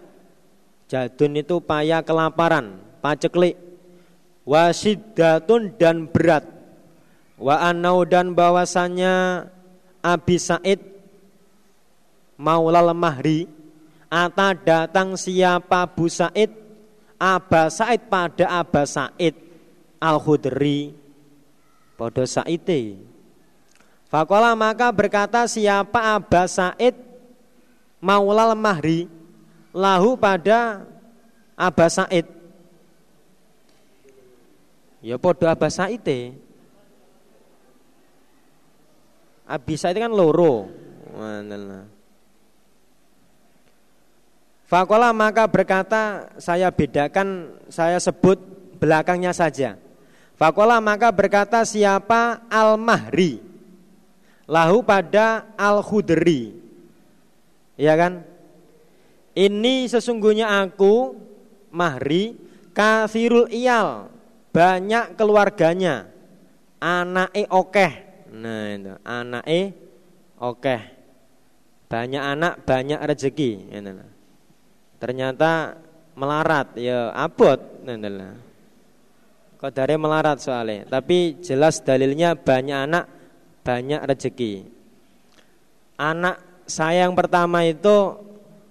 Jadun itu payah kelaparan paceklik wasidatun dan berat wa anau dan bahwasanya Abi Said maulal mahri ata datang siapa Abu Said Aba Said pada Aba Said Al-Khudri Podo Saite. Fakola maka berkata siapa Aba Said maulal mahri lahu pada Aba Said. Ya podo Aba Saite. Abi Said kan loro. Fakola maka berkata saya bedakan saya sebut belakangnya saja. Fakola maka berkata siapa al-mahri Lahu pada al-khudri Ya kan Ini sesungguhnya aku Mahri kafirul iyal banyak keluarganya anake okeh nah itu anake okeh. Banyak anak banyak rezeki ternyata melarat ya abot nah, kodare melarat soalnya? Tapi jelas dalilnya banyak anak banyak rezeki anak saya yang pertama itu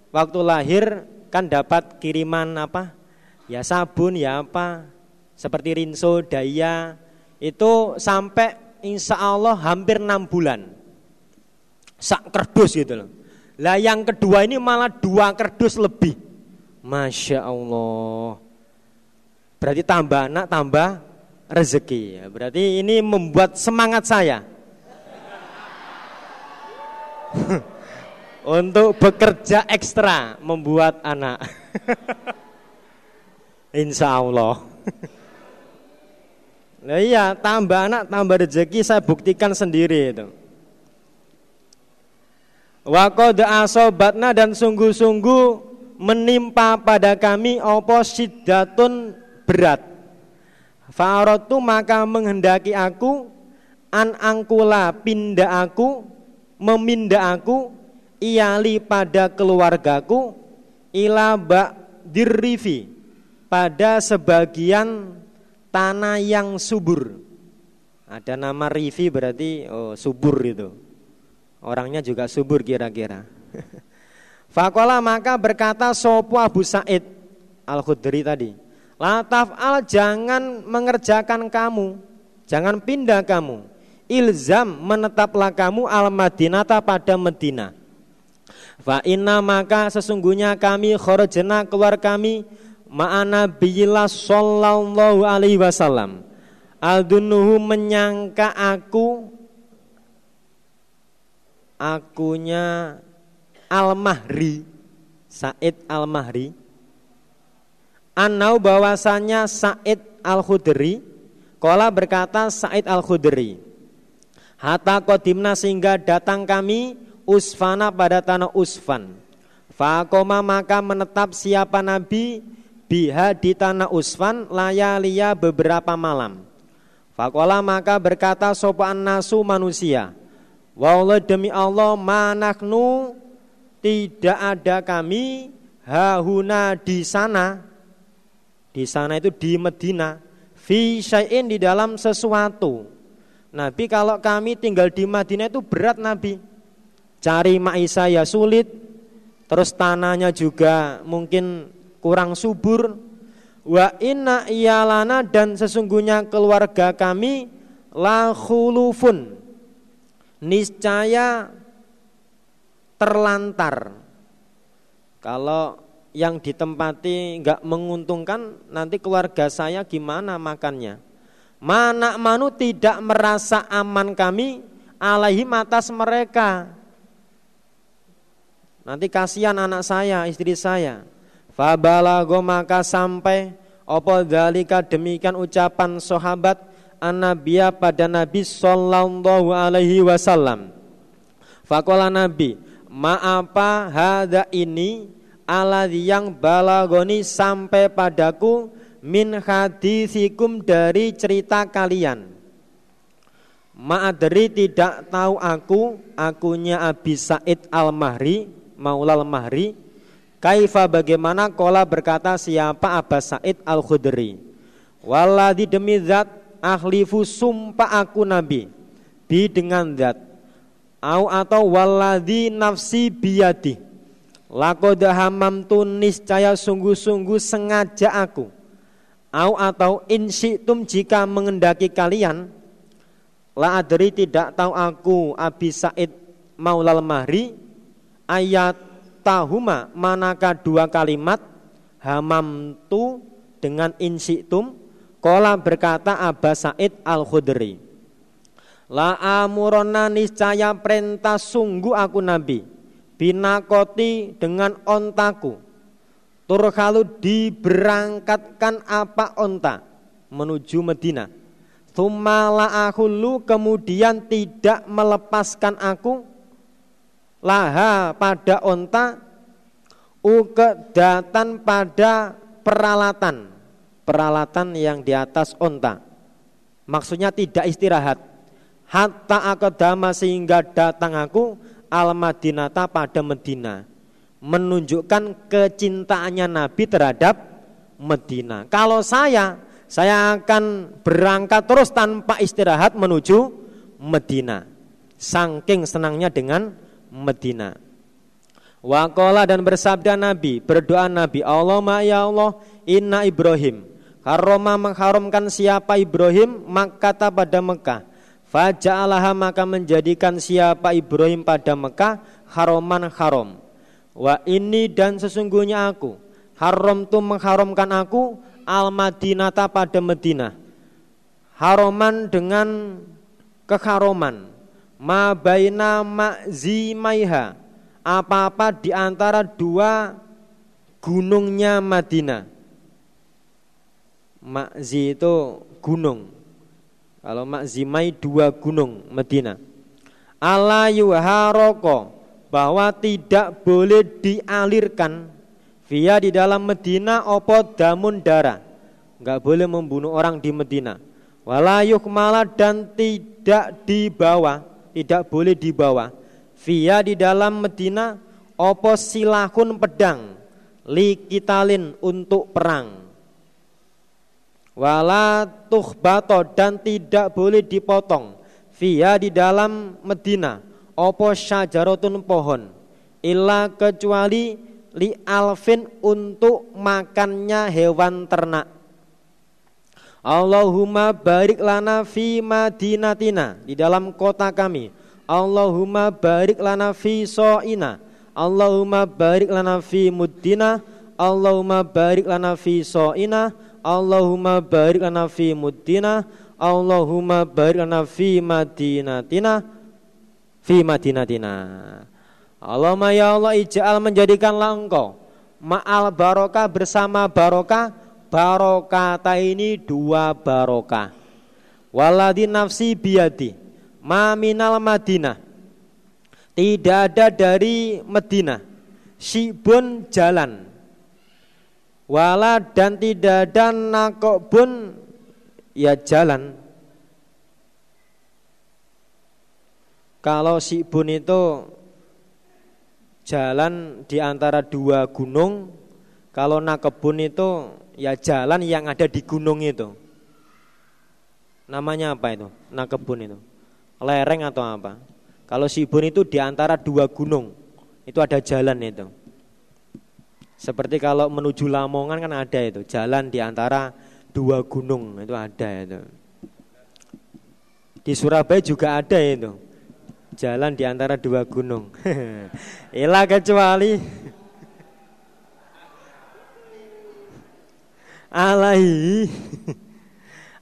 waktu lahir kan dapat kiriman apa? Ya sabun ya apa? Seperti Rinso, Daya. Itu sampai insya Allah hampir enam bulan sak kerdus gitu loh. Lah yang kedua ini malah dua kerdus lebih, masya Allah. Berarti tambah anak tambah rezeki. Berarti ini membuat semangat saya untuk bekerja ekstra membuat anak. Insya Allah. Nah iya, tambah anak, tambah rezeki saya buktikan sendiri itu. Wakoda asobatna dan sungguh-sungguh menimpa pada kami opo sidatun berat. Farotu maka menghendaki aku an angkula pindah aku memindah aku iali pada keluargaku ila bak dirrifi pada sebagian tanah yang subur. Ada nama Rifi berarti oh, subur itu. Orangnya juga subur kira-kira. Fakola maka berkata sopo Abu Said Al Khudri tadi. Lataf al jangan mengerjakan kamu, jangan pindah kamu. Ilzam menetaplah kamu al Madinata pada Medina. Fa inna maka sesungguhnya kami khorojena keluar kami ma'ana biyillah sallallahu alaihi wasallam. Aldunuhu menyangka aku akunya Al-Mahri Said Al-Mahri. Anau bahwasanya Said Al-Khudri Kola berkata Said Al-Khudri Hatta kodimna sehingga datang kami Usfana pada tanah Usfan. Fakoma maka menetap siapa Nabi biha di tanah Usfan layalia beberapa malam. Fakola maka berkata sopan nasu manusia. Wallah demi Allah manaknu tidak ada kami hahuna di sana. Di sana itu di Medina. Fi syai'in di dalam sesuatu. Nabi kalau kami tinggal di Madinah itu berat Nabi. Cari maisa ya sulit. Terus tanahnya juga mungkin kurang subur. Wa inna iyalana dan sesungguhnya keluarga kami la khulufun. Niscaya terlantar. Kalau yang ditempati nggak menguntungkan nanti keluarga saya gimana makannya? Mana manu tidak merasa aman kami alaihi atas mereka. Nanti kasihan anak saya istri saya Fabalago maka sampai opo dalika demikian ucapan sahabat Anabiya pada Nabi Sallallahu Alaihi Wasallam. Fakola Nabi, maapa hada ini ala yang balagoni sampai padaku min hadisikum dari cerita kalian. Ma'adri tidak tahu aku, akunya Abi Said Al-Mahri, Maulal Mahri, Kaifa bagaimana kola berkata siapa Abbas Said Al Khudri. Waladi demi zat ahlifu sumpah aku Nabi bi dengan zat. Au atau waladi nafsi biyadi. Laqad hamamtu niscaya sungguh-sungguh sengaja aku. Au atau insitum jika mengendaki kalian la adri tidak tahu aku Abi Said Maulal Mahri ayat tahuma manakah dua kalimat? Hamam tu dengan insitum kola berkata Aba Said Al Khudri La amurona niscaya perintah sungguh aku Nabi. Binakoti dengan ontaku. Turhalu diberangkatkan apa onta? Menuju Medina. Thumala ahulu kemudian tidak melepaskan aku laha pada onta ukedatan pada peralatan. Peralatan yang di atas onta. Maksudnya tidak istirahat. Hatta akadama sehingga datang aku al madinata pada Medina. Menunjukkan kecintaannya Nabi terhadap Medina. Kalau saya saya akan berangkat terus tanpa istirahat menuju Medina. Saking senangnya dengan Medina Wakola dan bersabda Nabi, berdoa Nabi, Allah ya Allah, inna Ibrahim. Haroma mengharamkan siapa Ibrahim, kata pada Mekah. Faja'alaha maka menjadikan siapa Ibrahim pada Mekah haroman haram. Wa ini dan sesungguhnya aku, haram tu mengharamkan aku al Madinata pada Medina. Haroman dengan keharoman. Ma baina ma'zimaiha apa-apa di antara dua gunungnya Madinah. Makzi itu gunung. Kalau Makzimai dua gunung Madinah. Ala yuharoko bahwa tidak boleh dialirkan via di dalam Medina opo damun darah. Enggak boleh membunuh orang di Medina. Walayuk malah dan tidak dibawa, tidak boleh dibawa Via di dalam Medina opo silahun pedang likitalin untuk perang. Wala tuhbato dan tidak boleh dipotong. Via di dalam Medina opo syajarotun pohon. Illa kecuali li alfin untuk makannya hewan ternak. Allahumma barik lana fi madinatina di dalam kota kami. Allahumma barik lana fi so'ina. Allahumma barik lana fi muddina. Allahumma barik lana fi so'ina. Allahumma barik lana fi muddina. Allahumma barik lana fi madinatina. Fi madinatina. Allahumma ya Allah ija'al menjadikanlah engkau Ma'al barokah bersama barokah Barokata ini dua barokah. Waladi nafsi biyadi Maminal Madinah. Tidak ada dari Medina Sibun jalan. Wala dan tidak ada nakobun Ya jalan. Kalau Sibun itu Jalan di antara dua gunung Kalau nakobun itu Ya jalan yang ada di gunung itu Namanya apa itu? Nakebun itu lereng atau apa. Kalau Sibun itu di antara dua gunung, itu ada jalan itu. Seperti kalau menuju Lamongan kan ada itu, jalan di antara dua gunung itu ada itu. Di Surabaya juga ada itu. Jalan di antara dua gunung. Ilah kecuali alaihi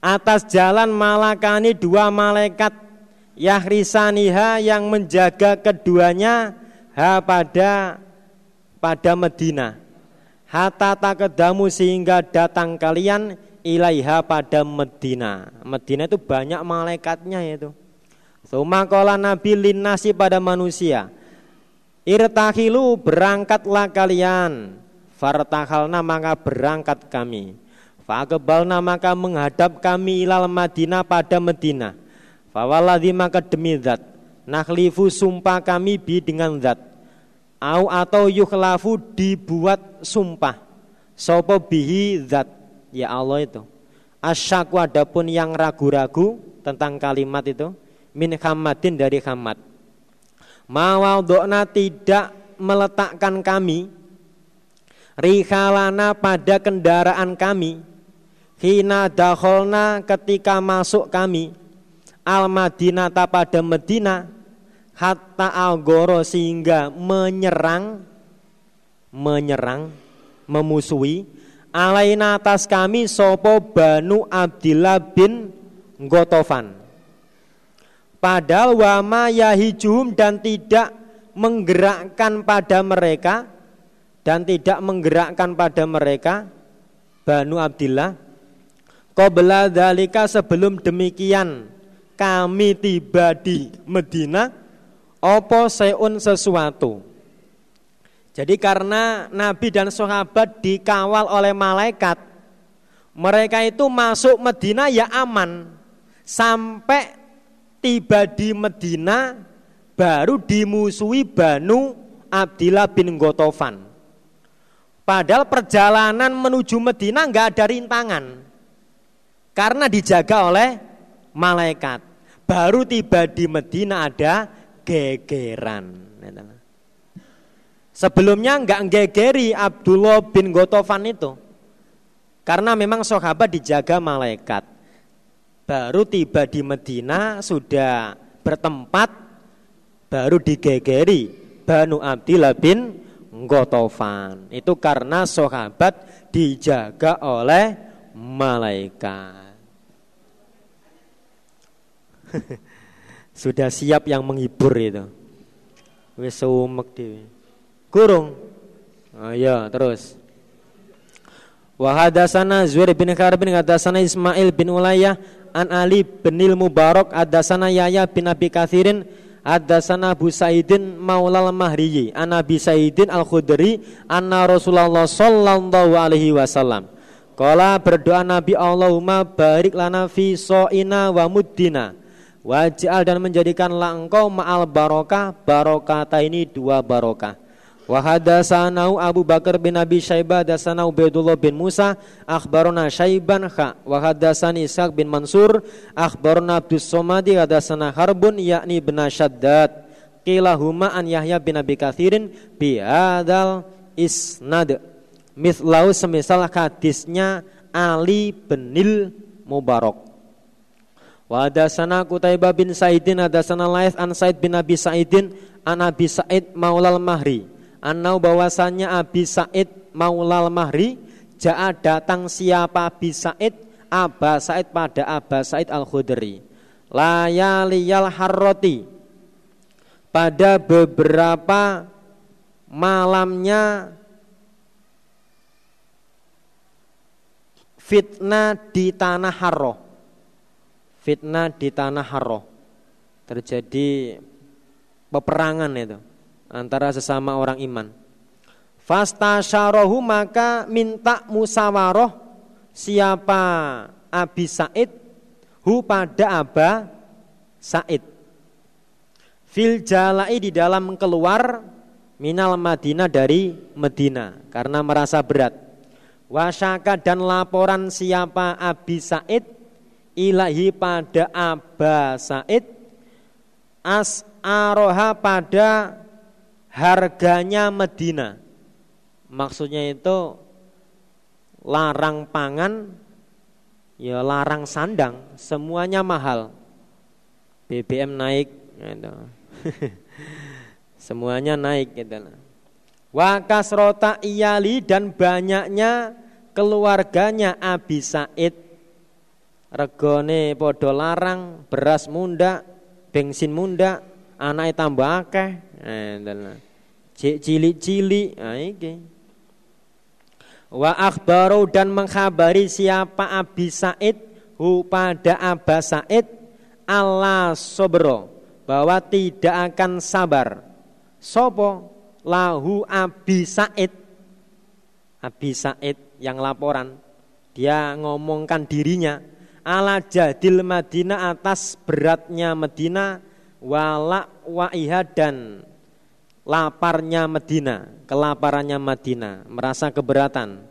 atas jalan malakani dua malaikat Yahrisaniha yang menjaga keduanya ha pada pada Medina. Hatta takedamu sehingga datang kalian ilaiha pada Medina. Medina itu banyak malaikatnya itu. Sumakola Nabi linasi pada manusia. Irtahilu berangkatlah kalian. Fartahalna maka berangkat kami. Fakebalna maka menghadap kami ilal Madinah pada Medina Fawaladhi maka demi zat. Nakhlifu sumpah kami bi dengan zat. Au atau yukhlafu dibuat sumpah. Sopo bihi zat. Ya Allah itu. Asyaku adapun yang ragu-ragu Tentang kalimat itu Min hamadin dari hamad Mawaldokna tidak meletakkan kami Rihalana pada kendaraan kami. Hina dakholna ketika masuk kami. Al Madinata pada Medina. Hatta al-goro sehingga menyerang menyerang memusuhi. Alaina atas kami sopo banu Abdillah bin Gotofan. Padahal wama yahijum dan tidak menggerakkan pada mereka dan tidak menggerakkan pada mereka Banu Abdillah Qabla dalika sebelum demikian kami tiba di Medina opo seun sesuatu Jadi karena Nabi dan sahabat dikawal oleh malaikat, mereka itu masuk Medina ya aman. Sampai tiba di Medina baru dimusuhi Banu Abdillah bin Gotofan. Padahal perjalanan menuju Medina nggak ada rintangan. Karena dijaga oleh malaikat. Baru tiba di Medina ada gegeran. Sebelumnya nggak gegeri Abdullah bin Gotofan itu. Karena memang sahabat dijaga malaikat. Baru tiba di Medina sudah bertempat baru digegeri Banu Abdillah bin Gotofan. Itu karena sahabat dijaga oleh malaikat. Sudah siap yang menghibur itu. Wis dhewe. Kurung. Oh iya, terus. Wa hadatsana Zuhair bin Harb bin hadatsana Ismail bin Ulayah an Ali bin Mubarak hadatsana Yahya bin Abi Katsirin hadatsana Abu Sa'idin Maulal Mahriyi an Sa'idin Al-Khudri anna Rasulullah sallallahu alaihi wasallam. Kala berdoa Nabi Allahumma barik lana fi so'ina wa muddina. Waj'al dan menjadikanlah engkau ma'al barokah Barokata ini dua barokah Wa hadasanau Abu Bakar bin Abi Syaibah hadatsana Ubaidullah bin Musa akhbarana Syaiban kha. Wa hadasani Ishaq bin Mansur akhbarana Abdus Somadi hadatsana Harbun yakni bin Syaddad kilahuma an Yahya bin Abi Katsirin bi hadzal isnad. Mithlau semisal hadisnya Ali bin Mubarak. Wa hadatsana Qutaibah bin Saidin hadatsana Laits an Said bin Abi Saidin an Abi Said Maulal Mahri Anau bahwasannya Abi Said Maulal Mahri Ja'a datang siapa Abi Said? Aba Said pada Aba Said Al-Khudri. Layaliyal harroti. Pada beberapa malamnya Fitnah di tanah harroh Fitnah di tanah harroh Terjadi peperangan itu antara sesama orang iman. Fasta syarohu maka minta musawaroh siapa Abi Said hu pada Aba Said. Fil jalai di dalam keluar minal Madinah dari Medina karena merasa berat. Wasyaka dan laporan siapa Abi Said ilahi pada Aba Said as aroha pada harganya Medina. Maksudnya itu larang pangan, ya larang sandang, semuanya mahal. BBM naik, gitu. semuanya naik gitu. Wakas rota iyali dan banyaknya keluarganya Abi Said regone podo larang, beras munda, bensin munda, anak tambah akeh. Nah, cilik-cilik. Nah iki. Wa akhbaru dan mengkhabari siapa Abi Said hu pada Aba Said Allah sobro bahwa tidak akan sabar. Sopo? Lahu Abi Said. Abi Said yang laporan. Dia ngomongkan dirinya ala jadil Madinah atas beratnya Medina wala waiha dan laparnya Medina, kelaparannya Madinah, merasa keberatan.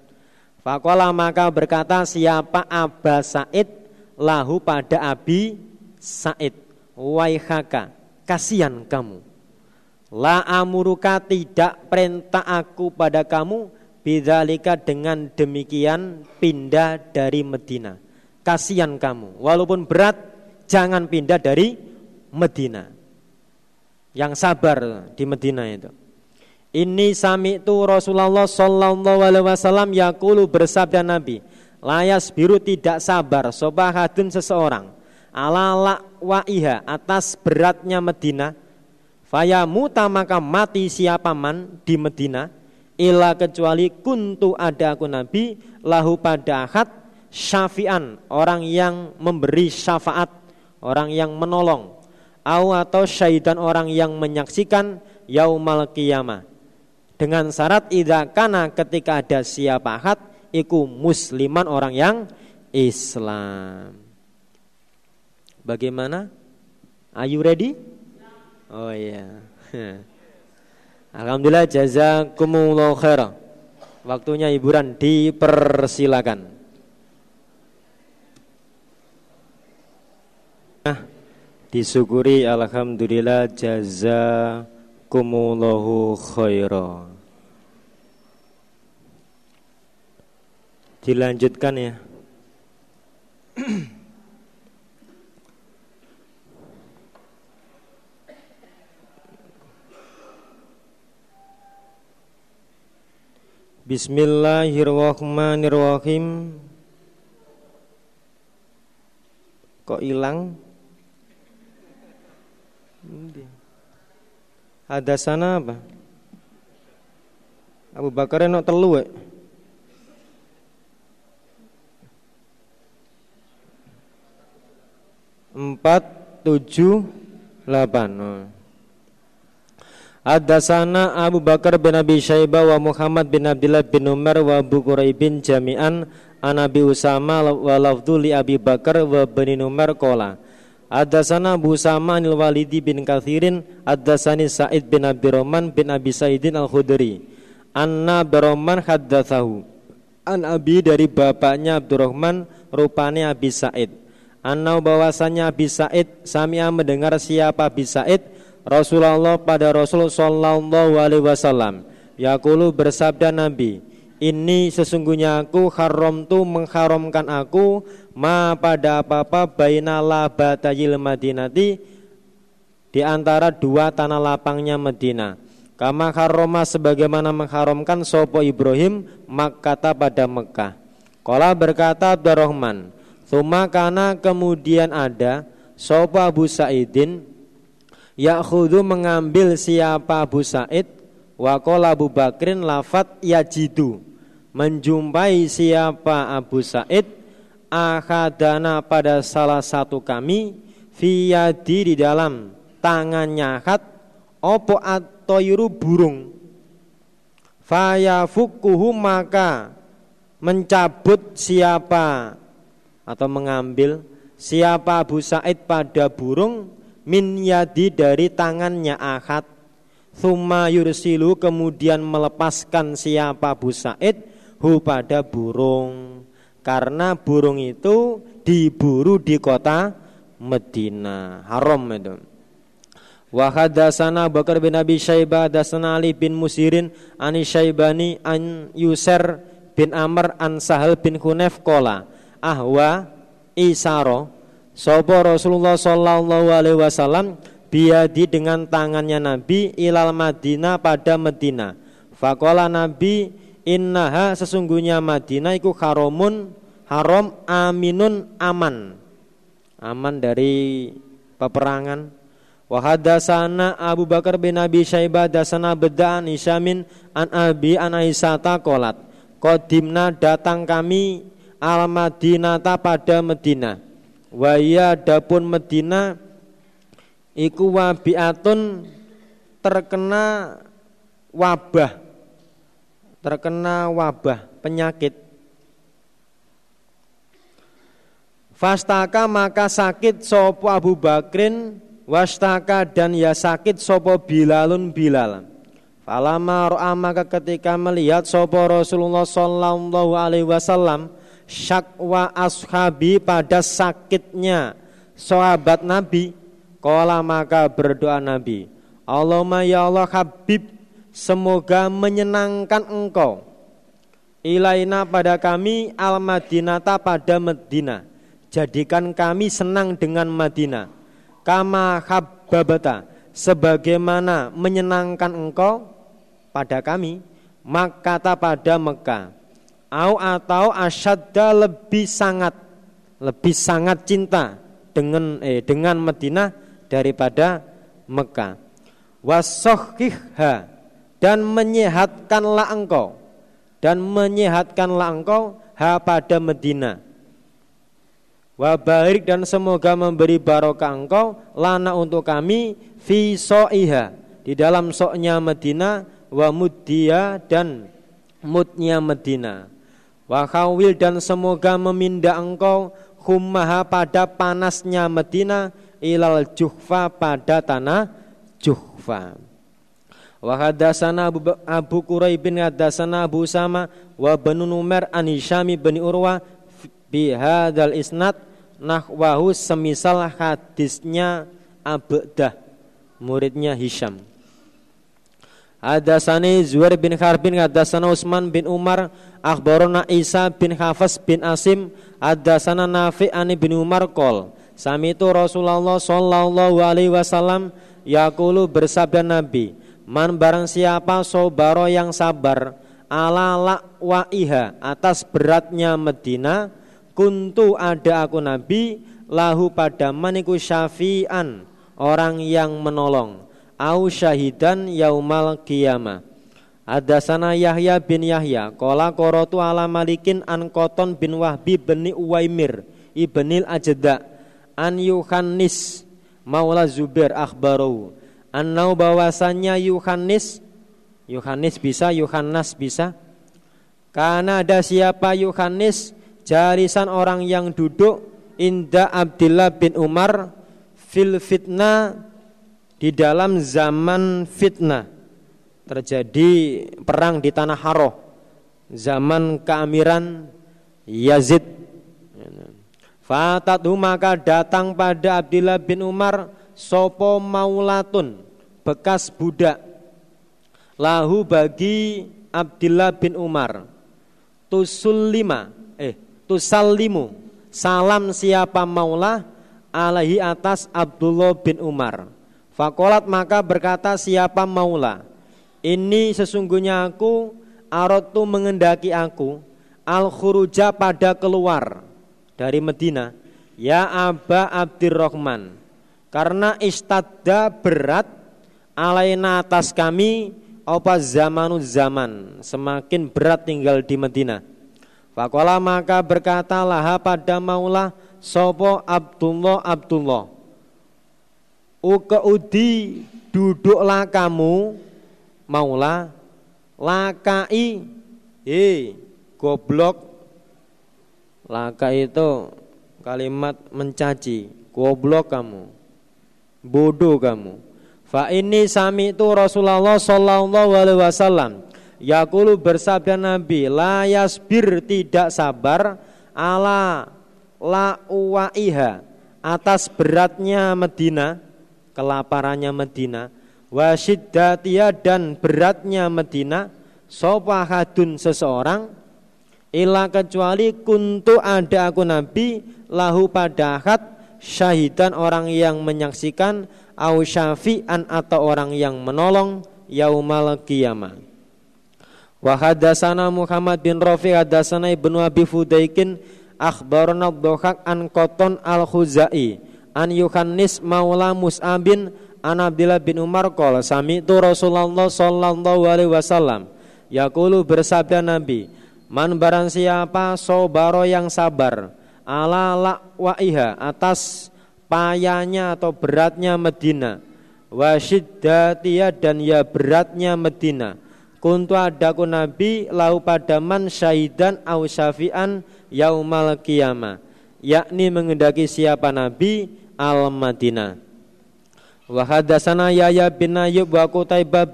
Fakola maka berkata siapa Aba Said? Lahu pada Abi Said. Waihaka kasihan kamu. La amuruka tidak perintah aku pada kamu. Bidzalika dengan demikian pindah dari Medina. Kasihan kamu. Walaupun berat jangan pindah dari Medina yang sabar di Medina itu. Ini sami itu Rasulullah Sallallahu Alaihi Wasallam yakulu bersabda Nabi, layas biru tidak sabar sobahadun seseorang. Ala waiha atas beratnya Medina, faya muta maka mati siapa man di Medina, ila kecuali kuntu ada aku Nabi lahu pada akad syafian orang yang memberi syafaat, orang yang menolong au atau syaitan orang yang menyaksikan yaumal qiyamah dengan syarat idza kana ketika ada siapa ahad iku musliman orang yang Islam. Bagaimana? Are you ready? Oh iya. Alhamdulillah jazakumullah khairan. Waktunya hiburan dipersilakan. Disyukuri alhamdulillah jazakumullahu khairan. Dilanjutkan ya. Bismillahirrahmanirrahim. Kok hilang? Ada sana apa? Abu Bakar enak telu eh? Empat, tujuh, delapan. Oh. Hadasana Abu Bakar bin Abi Syaibah wa Muhammad bin Abdullah bin Umar wa Abu bin jami'an an Abi Usama wa lafdhu li Abi Bakar wa bin Umar qala Hadasana Abu Usama anil Walidi bin Kathirin Hadasani Sa'id bin Abdurrahman bin Abi Sa'idin Al-Khudri. Anna Abdurrahman haddathahu An Abi dari bapaknya Abdurrahman rupanya Abi Sa'id. Anna bahwasanya Abi Sa'id Sami'a mendengar siapa Abi Sa'id? Rasulullah pada Rasul Sallallahu Alaihi Wasallam. Yakulu bersabda Nabi Ini sesungguhnya aku haram tu mengharamkan aku Ma pada apa-apa baina labatayil madinati Di antara dua tanah lapangnya Medina Kama haroma sebagaimana mengharamkan Sopo Ibrahim Makkata pada Mekah Kala berkata Abdurrahman Thumma kana kemudian ada Sopo Abu Sa'idin Ya'khudhu mengambil siapa Abu Said Wakola Abu Bakrin lafat yajidu. Menjumpai siapa Abu Said Akhadana pada salah satu kami Fiyadi di dalam tangannya khat Opo atoyuru burung. Fayafukuhu maka Mencabut siapa Atau mengambil Siapa Abu Said pada burung min yadi dari tangannya Ahad Thumma yursilu kemudian melepaskan siapa Abu Said hu pada burung. Karena burung itu diburu di kota Medina. Haram itu. Wa hadatsana Bakar bin Abi Syaibah hadatsana Ali bin Musirin ani Syaibani an Yuser bin Amr an Sahal bin Hunef kola ahwa isaro. Sopo Rasulullah Sallallahu Alaihi Wasallam biadi dengan tangannya Nabi ilal Madinah pada Medina. Fakola Nabi innaha sesungguhnya Madinah iku haromun haram aminun aman aman dari peperangan. Wahadasana Abu Bakar bin Abi Syaibah dasana bedaan Isyamin an Abi an Aisyata kolat. Kodimna datang kami al Madinata pada Medina Waya dapun Medina iku wabiatun terkena wabah. Terkena wabah penyakit. Fastaka maka sakit sopo Abu Bakrin Wastaka dan ya sakit sopo Bilalun Bilal. Falama ro'a maka ketika melihat sopo Rasulullah Sallallahu Alaihi Wasallam syakwa ashabi pada sakitnya sahabat Nabi Kala maka berdoa Nabi Allahumma ya Allah Habib Semoga menyenangkan engkau. Ilaina pada kami Al-Madinata pada Medina Jadikan kami senang dengan Madinah. Kama habbabata Sebagaimana menyenangkan engkau Pada kami Makata pada Mekah. Au atau asyadda lebih sangat lebih sangat cinta dengan eh, dengan Madinah daripada Mekah. Wasohihha dan menyehatkanlah engkau dan menyehatkanlah engkau ha pada Medina. Wabarik dan semoga memberi barokah engkau lana untuk kami fi so'iha di dalam soknya Medina wa muddiya dan mudnya Medina. Wa khawil dan semoga memindah engkau hummaha pada panasnya Medina ilal juhfa pada tanah juhfa. Wa hadatsana Abu, Abu Quraib bin hadatsana Abu Sama wa Banu Numair an Hisham bin Urwa bi hadzal isnad nahwahu semisal hadisnya Abdah muridnya Hisham. Hadasani Zuhair bin Kharbin Hadasana Utsman bin Umar Akhbarona Isa bin Hafs bin Asim Hadasana Nafi' ani bin Umar Kol Sami itu Rasulullah Sallallahu alaihi wasallam Yakulu bersabda Nabi Man barang siapa sobaro yang sabar Ala iha atas beratnya Medina Kuntu ada aku Nabi Lahu pada maniku syafi'an Orang yang menolong au syahidan yaumal qiyamah. Adasana Yahya bin Yahya Kola korotu ala malikin an koton bin Wahbi bin Uwaimir Ibnil Ajda An Yuhannis. Maula Zubair akhbaru. Annau bahwasannya Yuhannis Yuhannis bisa, Yuhannas bisa. Karena ada siapa Yuhannis? Jarisan orang yang duduk Inda Abdullah bin Umar Fil fitnah di dalam zaman fitnah. Terjadi perang di tanah Haroh zaman keamiran Yazid Fatatu maka datang pada Abdullah bin Umar sopo maulatun bekas budak. Lahu bagi Abdullah bin Umar. Tusulima eh tusallimu salam siapa maula alaihi atas Abdullah bin Umar. Fakolat maka berkata siapa maula Ini sesungguhnya aku Arotu mengendaki aku. Al khuruja pada keluar Dari Medina Ya Aba Abdirrahman Karena istadda berat Alaina atas kami Apa zamanu zaman Semakin berat tinggal di Medina. Fakola maka berkata laha pada maula Sopo Abdullah Abdullah Ukeudi duduklah kamu maula lakai eh goblok laka itu kalimat mencaci goblok kamu bodoh kamu. Fa ini sami itu Rasulullah sallallahu alaihi wasallam. Yakulu bersabda Nabi la yasbir tidak sabar ala la uwaiha atas beratnya Medina kelaparannya Medina wasiddatia dan beratnya Medina sopahadun seseorang ila kecuali kuntu ada aku Nabi lahu pada akad syahidan orang yang menyaksikan au syafi'an atau orang yang menolong yaumal qiyamah. Wa Muhammad bin Rafi hadatsana Ibnu Abi Fudaikin akhbarana Dhahak an Qaton al-Khuzai an Yuhannis maula Mus'abin an Abdullah bin Umar qala sami'tu Rasulullah sallallahu alaihi wasallam. Yaqulu bersabda Nabi man barang siapa sobaro yang sabar ala la'waiha atas payahnya atau beratnya Medina. Wa syiddatia dan ya beratnya Medina. Kuntu adaku Nabi lau pada man syahidan au syafi'an yaumal qiyamah. Yakni mengendaki siapa Nabi al-Madinah. Wa hadatsana Yahya bin Ayyub wa Qutaibah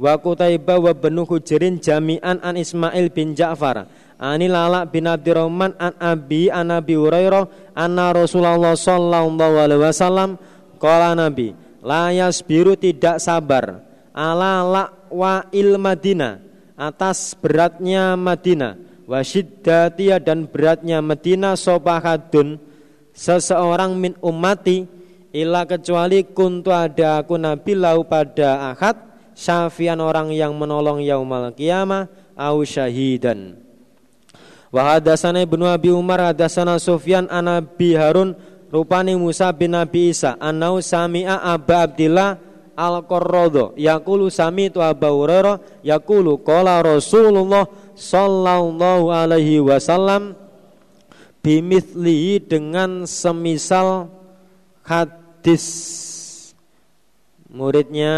wa Qutaibah wa Banu Hujrin jami'an an Ismail bin Ja'far. Ani Lala bin Abdurrahman an Abi an Abi Hurairah anna Rasulullah sallallahu alaihi wasallam qala Nabi la yasbiru tidak sabar ala la wa il Madinah atas beratnya Madinah wa dan beratnya Madinah sobahadun seseorang min ummati ila kecuali kuntu ada aku nabi lau pada akad syafian orang yang menolong yaumal qiyamah au syahidan. Wa hadatsana ibnu abi umar hadatsana sufyan an abi harun rupani Musa bin Nabi Isa anau sami'a Aba Abdillah al-Qarrado yaqulu sami tu Abu Hurairah yaqulu qala Rasulullah sallallahu alaihi wasallam bimithli dengan semisal hadis muridnya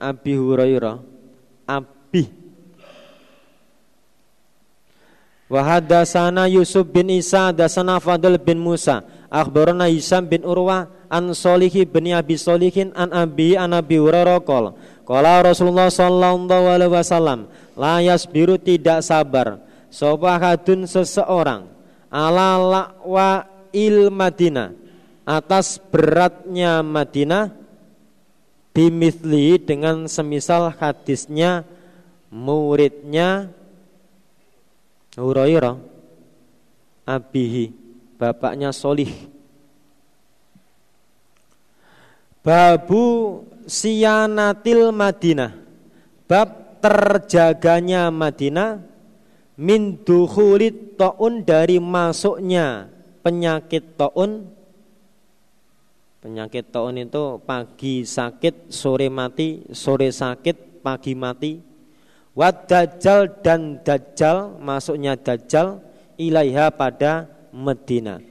Abi Hurairah. Abih Wahadasana Yusuf bin Isa dasana Fadl bin Musa. Akhbarana Hisam bin Urwah an Solihi bin Abi Solihin an Abi an Abi Hurairah qol. Qala Rasulullah sallallahu alaihi wasallam la yasbiru tidak sabar. Sapa hadun seseorang ala la'wa il Madinah atas beratnya Madinah bimithli dengan semisal hadisnya muridnya Hurairah abihi bapaknya Solih. Babu siyanatil Madinah. Bab terjaganya Madinah min dukhulit taun dari masuknya penyakit taun penyakit taun itu pagi sakit sore mati sore sakit pagi mati Wad dajjal dan dajjal masuknya dajjal ilaiha pada Medina.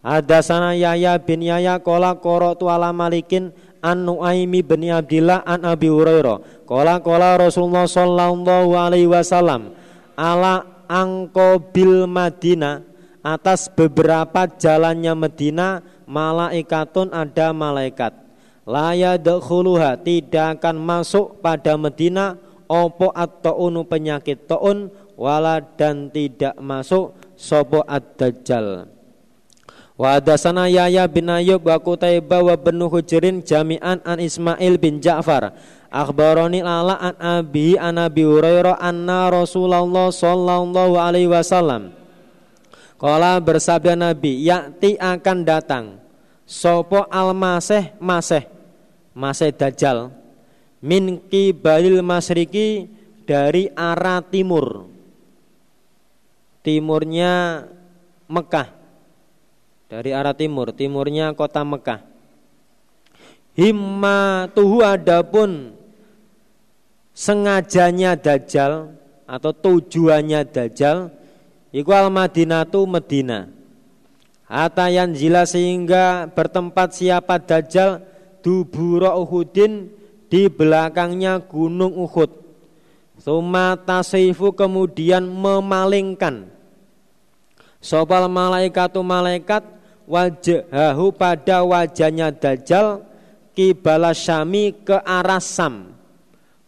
Ada sana Yahya bin Yahya kola tu ala malikin an Nuaimi bin Abdillah an Abi Hurairah. Kola kola Rasulullah sallallahu alaihi wasallam ala angko bil Madinah atas beberapa jalannya Medina malaikatun ada malaikat. Laya dakhuluha tidak akan masuk pada Medina opo at-taunu penyakit taun wala dan tidak masuk sopo ad-dajjal. Wa hadasana Yahya bin Ayyub wa Qutaibah wa bin Hujrin jami'an an Ismail bin Ja'far. Akhbarani ala an Abi an Abi Hurairah anna Rasulullah sallallahu alaihi wasallam Kala bersabda Nabi, yakti akan datang sopo al-maseh maseh maseh dajjal. Min kibalil masriki dari arah timur. Timurnya Mekah. Dari arah timur. Timurnya kota Mekah. Himma tuhu adapun sengajanya dajjal atau tujuannya dajjal iku al madinatu Medina Atayan zila sehingga bertempat siapa dajjal dubura Uhudin di belakangnya gunung Uhud. Suma tasifu kemudian memalingkan Sopal malaikatu malaikat wajahahu pada wajahnya Dajjal kibala Syami ke arah Sam.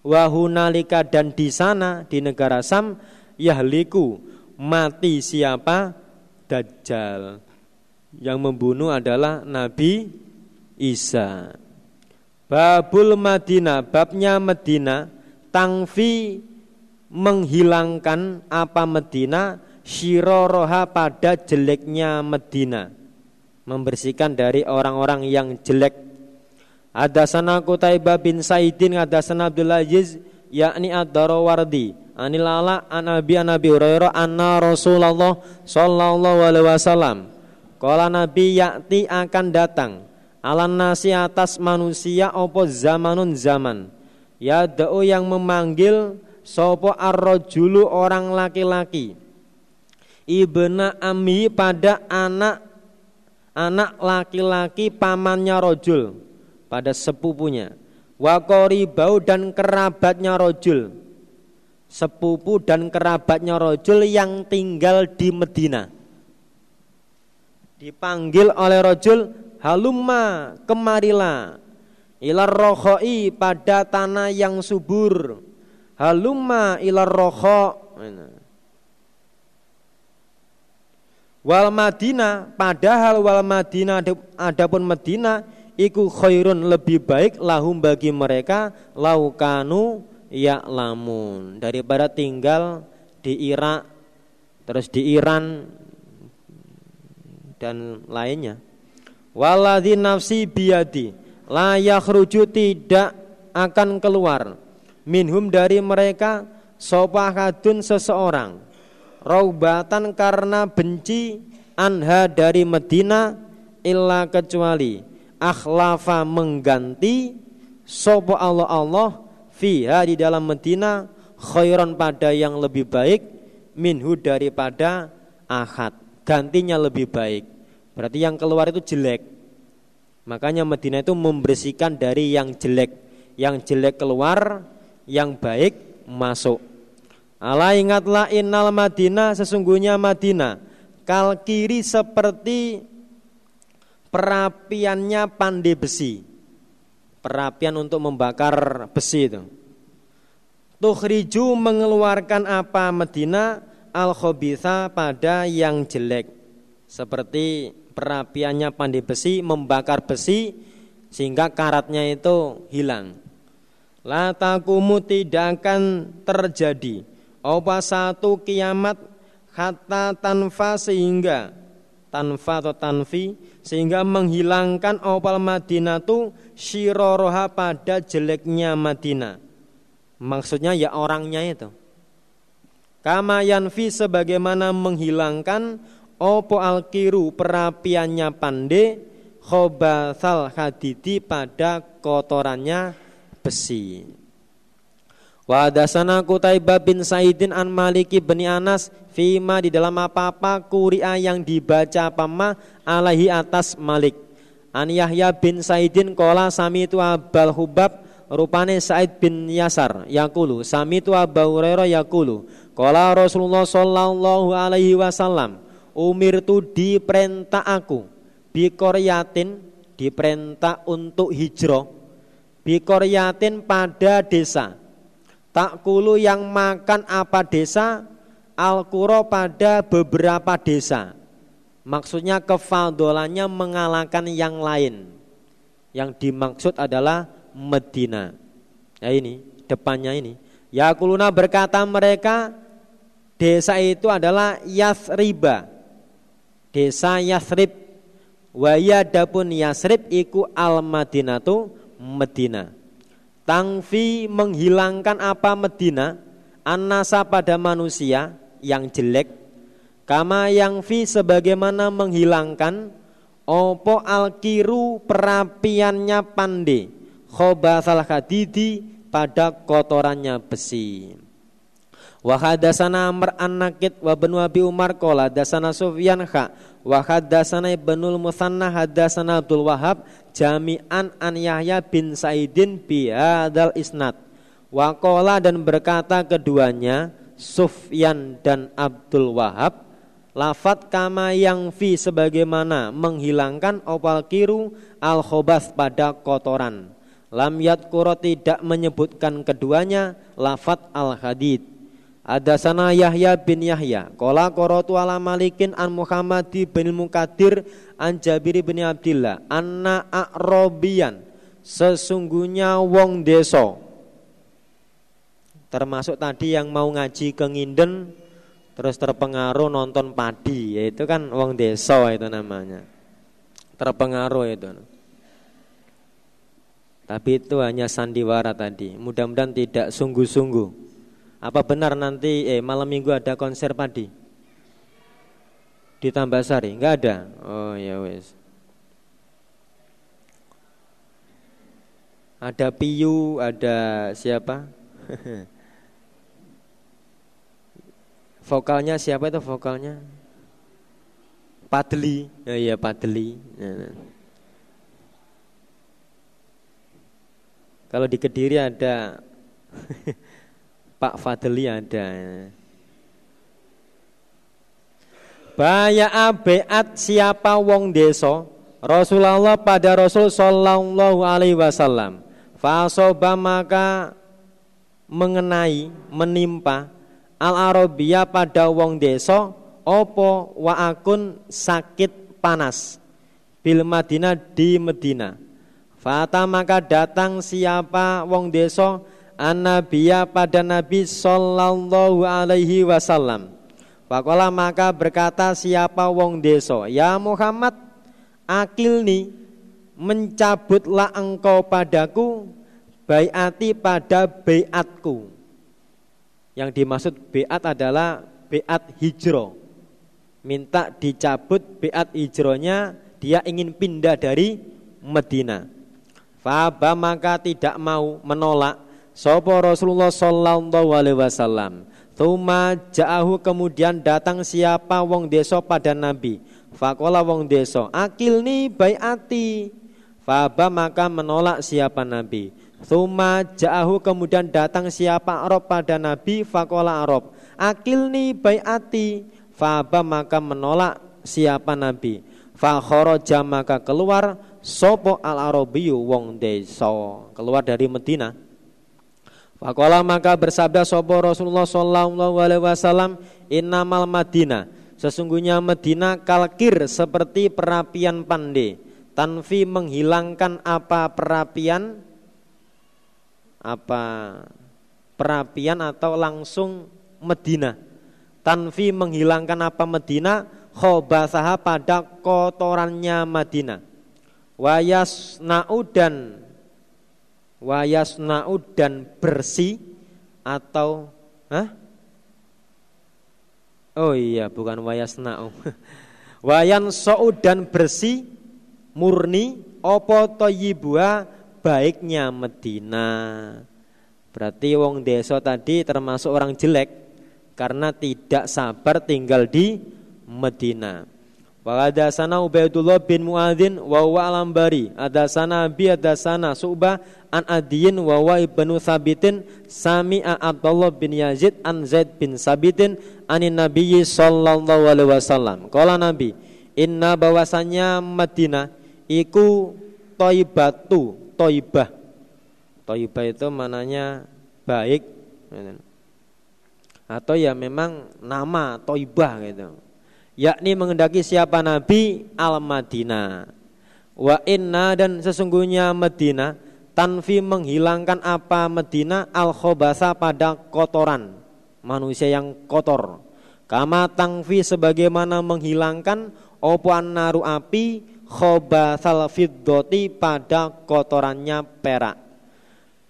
Wahunalika dan di sana di negara Sam yahliku mati siapa Dajjal. Yang membunuh adalah Nabi Isa. Babul Madinah, babnya Medina, tangfi menghilangkan apa Medina, syiroroha pada jeleknya Medina. Membersihkan dari orang-orang yang jelek. Ada sana Kutaibah bin Saidin, ada sana Abdul Aziz, yakni Ad-Darawardi. Anil ala an Abi an Abi Hurairah anna Rasulullah sallallahu alaihi wasallam. Kala Nabi yakti akan datang. Alan nasi atas manusia opo zamanun zaman? Ya da'u yang memanggil sopo arrojulu orang laki-laki. Ibna ami pada anak anak laki-laki pamannya rojul pada sepupunya. Wakori bau dan kerabatnya rojul sepupu dan kerabatnya rojul yang tinggal di Medina dipanggil oleh rojul halumma kemarilah ilar rohoi pada tanah yang subur. Halumma ilar roho wal madinah padahal wal madinah adapun Madinah iku khairun lebih baik lahum bagi mereka laukanu ya lamun daripada tinggal di Irak terus di Iran dan lainnya. Waladhi nafsi biyadi La yakhruju tidak akan keluar. Minhum dari mereka Sopahadun seseorang. Raubatan karena benci Anha dari Medina Illa kecuali Akhlafa mengganti Sopo Allah Allah Fiha di dalam Medina Khairan pada yang lebih baik Minhu daripada Ahad Gantinya lebih baik Berarti yang keluar itu jelek. Makanya Medina itu membersihkan dari yang jelek. Yang jelek keluar, yang baik masuk. Allah ingatlah innal Madinah sesungguhnya Madinah kal kiri seperti perapiannya pandai besi. Perapian untuk membakar besi itu. Tukhriju mengeluarkan apa Madinah al khobitha pada yang jelek. Seperti perapiannya pandai besi membakar besi sehingga karatnya itu hilang. La takumu tidak akan terjadi apa satu kiamat kata tanfa sehingga tanfa atau tanfi sehingga menghilangkan opal Madinah tu syiroroha pada jeleknya Madinah. Maksudnya ya orangnya itu. Kama yanfi sebagaimana menghilangkan opo alkiru perapiannya pande khobathal hadidi pada kotorannya besi. Wa dasana Kutaibah bin Saidin an Maliki bin Anas Fima di dalam apa-apa kuria yang dibaca pama alaihi atas Malik. An Yahya bin Saidin kola sami itu abal hubab rupane Said bin Yasar yakulu sami itu Abu Hurairah yakulu kola Rasulullah sallallahu alaihi wasallam umir tu diperintah aku. Bikoryatin diperintah untuk hijrah. Bikoryatin pada desa. Takulu yang makan apa desa Al-Qura pada beberapa desa. Maksudnya kefaldolannya mengalahkan yang lain. Yang dimaksud adalah Medina. Ya ini, depannya ini. Yakuluna berkata mereka Desa itu adalah Yasriba Desa Yasrib. Wayadapun Yasrib iku al-Madinatu Medina. Tangfi menghilangkan apa Medina? Anasa pada manusia yang jelek. Kama yang fi sebagaimana menghilangkan Opo alkiru perapiannya pande Khobathal hadidi pada kotorannya besi Wa hadatsana Amr an-Nakid wa bin Abi Umar qala hadatsana Sufyan kha wa hadatsana Ibnul Musanna hadatsana Abdul Wahab jami'an an Yahya bin Saidin bi hadzal isnad. Wa qala dan berkata keduanya Sufyan dan Abdul Wahab lafat kama yang fi sebagaimana menghilangkan opal kiru al khobas pada kotoran. Lam yadkuro tidak menyebutkan keduanya lafat al hadid ada sana Yahya bin Yahya. Kola korotu ala malikin an Muhammad bin Mukadir an Jabir bin Abdillah. Anna akrobian. Sesungguhnya wong deso. Termasuk tadi yang mau ngaji ke Nginden. Terus terpengaruh nonton padi. Itu kan wong deso itu namanya. Terpengaruh itu. Tapi itu hanya sandiwara tadi. Mudah-mudahan tidak sungguh-sungguh. Apa benar nanti eh malam minggu ada konser padi? Di Tambasari? Enggak ada. Oh ya wes. Ada Piyu, ada siapa? vokalnya siapa itu vokalnya? Padli. Oh iya Padli. Ya, Kalau di Kediri ada Pak Fadli ada. Baya beat siapa wong deso Rasulullah pada Rasul Sallallahu Alaihi Wasallam. Fasoba maka mengenai menimpa al Arabia pada wong deso opo wa akun sakit panas bil Madinah di Medina. Fata maka datang siapa wong deso an-nabiyya pada Nabi sallallahu alaihi wasallam. Pakola maka berkata siapa wong deso, ya Muhammad, akilni mencabutlah engkau padaku bayati pada bayatku. Yang dimaksud bayat adalah bayat hijro. Minta dicabut bayat hijronya, dia ingin pindah dari Medina. Faba maka tidak mau menolak Sopo Rasulullah Sallallahu Alaihi Wasallam. Tuma ja'ahu kemudian datang siapa wong deso pada Nabi. Fakola wong deso akil ni bayati. Faba maka menolak siapa Nabi. Thumma ja'ahu kemudian datang siapa Arab pada Nabi fakola Arab. Akilni bayati faba maka menolak siapa Nabi. Fakhoroja maka keluar sopo al Arabiyu wong deso keluar dari Medina. Fakola maka bersabda sopo Rasulullah Sallallahu Alaihi Wasallam innamal Madinah sesungguhnya Medina kalkir seperti perapian pande tanfi menghilangkan apa perapian apa perapian atau langsung Medina. Tanfi menghilangkan apa Medina khobasaha pada kotorannya Madinah. Wayas dan wayas dan bersih atau Hah? Oh iya, bukan wayas na'u. Wayan so'u dan bersih murni opo toyibua baiknya Medina. Berarti wong desa tadi termasuk orang jelek karena tidak sabar tinggal di Medina. Wa sana Ubaidullah bin Muadzin wa wa alambari sana bi sana Su'bah an Adiyin wa wa ibnu Sabitin sami'a Abdullah bin Yazid an Zaid bin Sabitin anin Nabiyyi sallallahu alaihi wasallam. Kala Nabi, inna bahwasanya Madinah iku Thaibatu toibah. Toibah itu mananya baik. Atau ya memang nama toibah gitu. Yakni mengendaki siapa Nabi Al-Madinah. Wa inna dan sesungguhnya Madinah tanfi menghilangkan apa Medina al khobasa pada kotoran manusia yang kotor. Kama tangfi sebagaimana menghilangkan opuan naru api khobasal fiddoti pada kotorannya perak.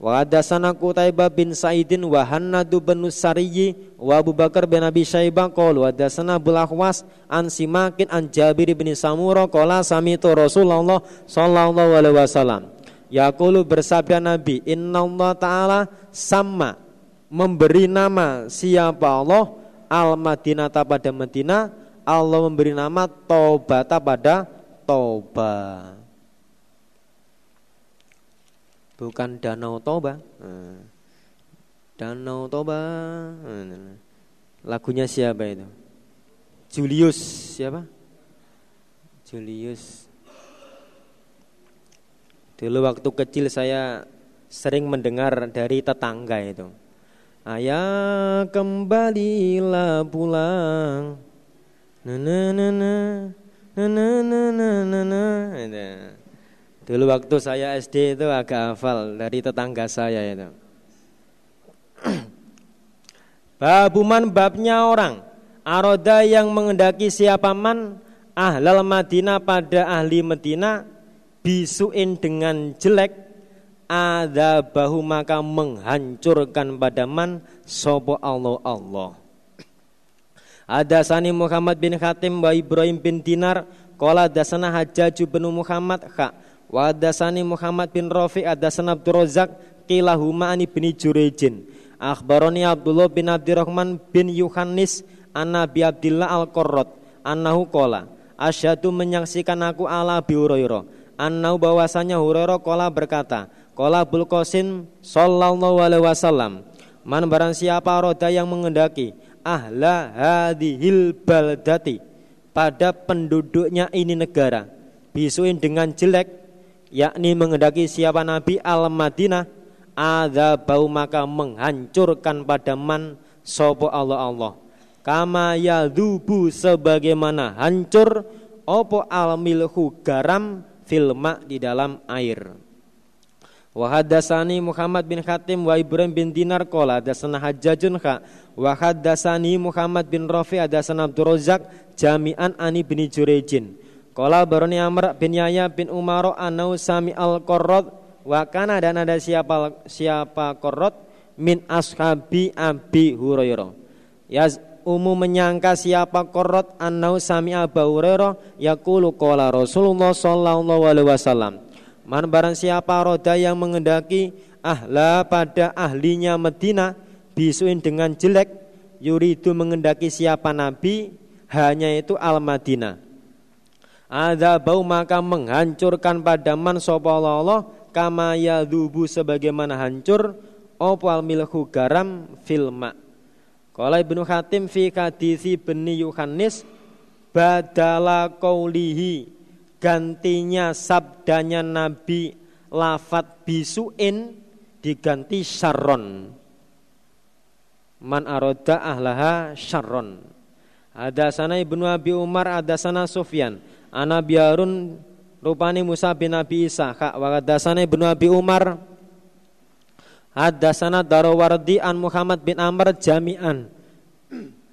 Wa hadatsana Qutaibah bin Sa'idin wa Hannadu bin Sariyyi wa Abu Bakar bin Abi Syaibah qalu hadatsana Abdul Ahwas an Simakin an Jabir bin Samura qala samitu Rasulullah sallallahu alaihi wasallam yaqulu bersabda Nabi innallaha taala sama memberi nama siapa Allah al Madinah pada Madinah Allah memberi nama Taubata pada Toba. Bukan Danau Toba. Hmm. Danau Toba. Hmm. Lagunya siapa itu? Julius siapa? Julius. Dulu waktu kecil saya sering mendengar dari tetangga itu. Ayah kembalilah pulang. Na na na na na na na na na Dulu waktu saya SD itu agak hafal dari tetangga saya itu. Babuman babnya orang. Aroda yang mengendaki siapa man? Ahlal Madinah pada ahli Madinah Bisuin dengan jelek. Ada bahu maka menghancurkan pada man. Sobo Allah Allah. Ada sani Muhammad bin Khatim wa Ibrahim bin Dinar. Qala dasana Hajjaj bin Muhammad. Kha Wa Muhammad bin Rafi adasana Abdul Razak Kilahuma ani bin Jurejin. Akhbaroni Abdullah bin Abdurrahman bin Yuhannis An Nabi Abdillah Al-Qurrat Annahu kola Asyadu menyaksikan aku ala Abi Hurairah. Annahu bahwasanya Hurairah kola berkata Kola Bulkosin Sallallahu alaihi wasallam Man barang siapa roda yang mengendaki ahla hadhil baldati pada penduduknya ini negara bisuin dengan jelek yakni mengendaki siapa nabi al Madinah ada bau maka menghancurkan pada man sopo Allah Allah. Kama yadubu sebagaimana hancur opo al milhu garam filma di dalam air. Wa hadatsani Muhammad bin Khatim wa Ibrahim bin Dinar qala hadatsana Hajjajun kha. Wa hadatsani Muhammad bin Rafi hadatsana Abdul Razzaq jami'an ani bin Jurejin qala barani Amr bin Yahya bin Umar anau sami al Qurrat wa kana dan ada siapa siapa Qurrat min ashabi Abi Hurairah. Ya umum menyangka siapa Qurrat anau sami Abu Hurairah. Yaqulu qala Rasulullah sallallahu alaihi wasallam. Man barang siapa roda yang mengendaki ahla pada ahlinya Medina bisuin dengan jelek yuridu mengendaki siapa nabi hanya itu al Madinah. Ada bau maka menghancurkan pada man Allah kama yadhubu sebagaimana hancur opal milhu garam filma. Qala Ibnu Hatim fi hadisi beni Yohanes badala qaulihi gantinya sabdanya Nabi lafat bisuin diganti syarron. Man aroda ahlaha syarron. Ada sana Ibnu Abi Umar, ada sana Sufyan. Ana biarun rupani Musa bin Nabi Isa. Wa ada sana Ibnu Abi Umar, Hadasana Darawardi an Muhammad bin Amr jami'an.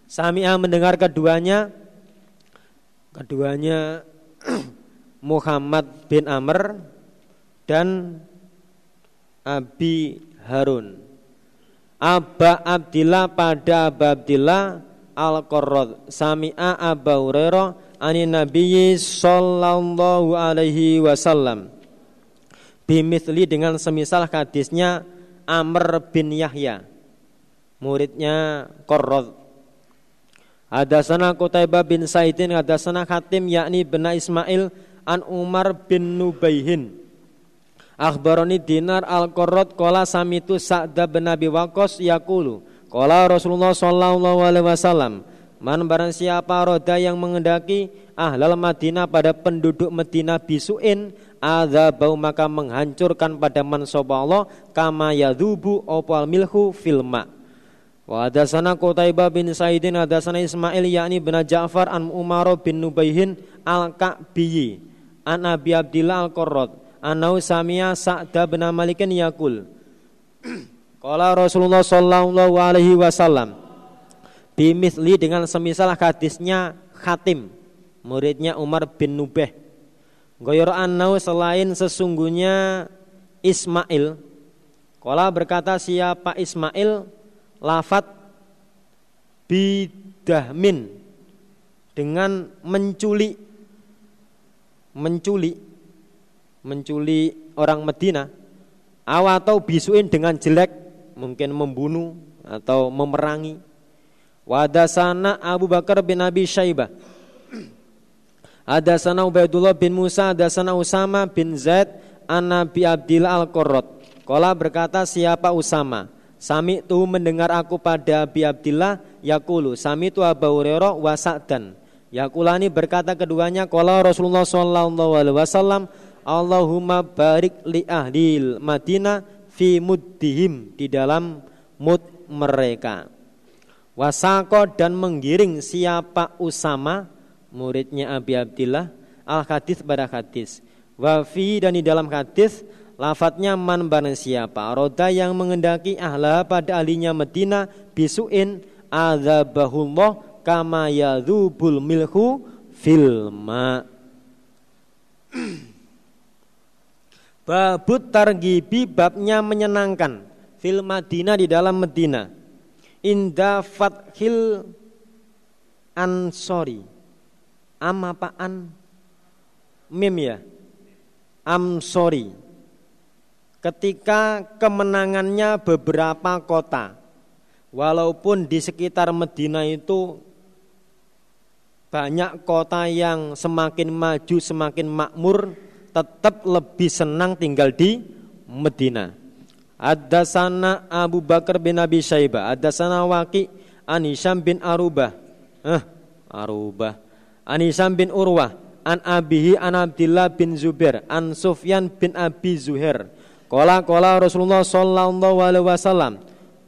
Sami'ah mendengar keduanya keduanya Muhammad bin Amr dan Abi Harun. Aba Abdillah pada Aba Abdillah Al-Qarrad Sami'a Aba Hurairah Ani Nabi Sallallahu alaihi wasallam. Bimithli dengan semisal hadisnya Amr bin Yahya. Muridnya Qarrad Hadasana Qutaibah bin Saidin hadasana Hatim yakni bin Ismail an Umar bin Nubaihin Akhbaroni Dinar al-Qarrad qala samitu Sa'da bin Abi Waqqas yaqulu qala Rasulullah sallallahu alaihi wasallam Man barang siapa roda yang mengendaki ahlal Madinah pada penduduk Madinah bisuin bau maka menghancurkan pada man Allah kama yadhubu opal milhu filma wa hadasana Qutaibah bin Saidin hadasana Ismail yakni bin Ja'far an Umar bin Nubaihin al-Ka'biyi an Abi Abdillah al-Qurrat anau samia Sa'da bin Malikin yakul Qala Rasulullah sallallahu alaihi wasallam bimithli dengan semisal hadisnya Khatim muridnya Umar bin Nubeh. Goyor annau selain sesungguhnya Ismail Kola berkata siapa Ismail? Lafat Bidahmin Dengan menculi Menculi Menculi orang Medina. Atau bisuin dengan jelek Mungkin membunuh Atau memerangi Wadasana Abu Bakar bin Abi Syaibah ada sana Ubaidullah bin Musa, ada sana Usama bin Zaid, an Nabi Abdillah al-Qurrat. Kala berkata siapa Usama? Sami tu mendengar aku pada Abi Abdillah yakulu. Sami tu Abu Hurairah wa Sa'dan. Yakulani berkata keduanya kala Rasulullah sallallahu alaihi wasallam Allahumma barik li ahli Madinah fi muddihim di dalam mud mereka. Wasako dan menggiring siapa Usama muridnya Abi Abdillah al hadis pada hadis. Wafi dan di dalam hadis lafadznya man barang siapa. Roda yang mengendaki ahla pada ahlinya Medina bisuin azabahullah kama yadzubul milhu filma Babut targibi babnya menyenangkan. Fil Madinah di dalam Medina Inda fathil ansori Am apaan? Mim ya. Am sorry. Ketika kemenangannya beberapa kota. Walaupun di sekitar Medina itu banyak kota yang semakin maju, semakin makmur, tetap lebih senang tinggal di Medina. Ada sana Abu Bakar bin Abi Syaibah, ada sana Waki Anisham bin Arubah. Eh, Arubah. Anisam bin Urwah. An abihi an Abdillah bin Zubair. An Sufyan bin Abi Zuhair. Kola kola Rasulullah sallallahu alaihi wasallam.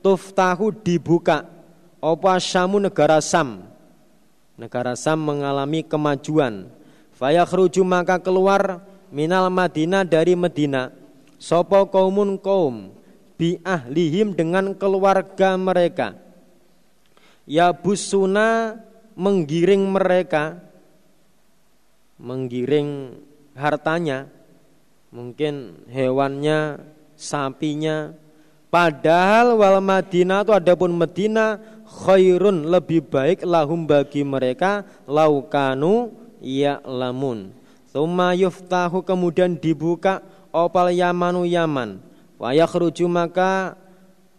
Tuftahu dibuka. Apa Syamu negara Sam? Negara Sam mengalami kemajuan. Fayakhruju maka keluar minal Madinah dari Medina. Sopo kaumun kaum bi ahlihim dengan keluarga mereka. Ya busuna menggiring mereka menggiring hartanya mungkin hewannya sapinya. Padahal wal Madinah itu adapun Madinah khairun lebih baik lahum bagi mereka laukanu ya lamun Thumma yuftahu kemudian dibuka opal Yamanu Yaman wa yakhruju maka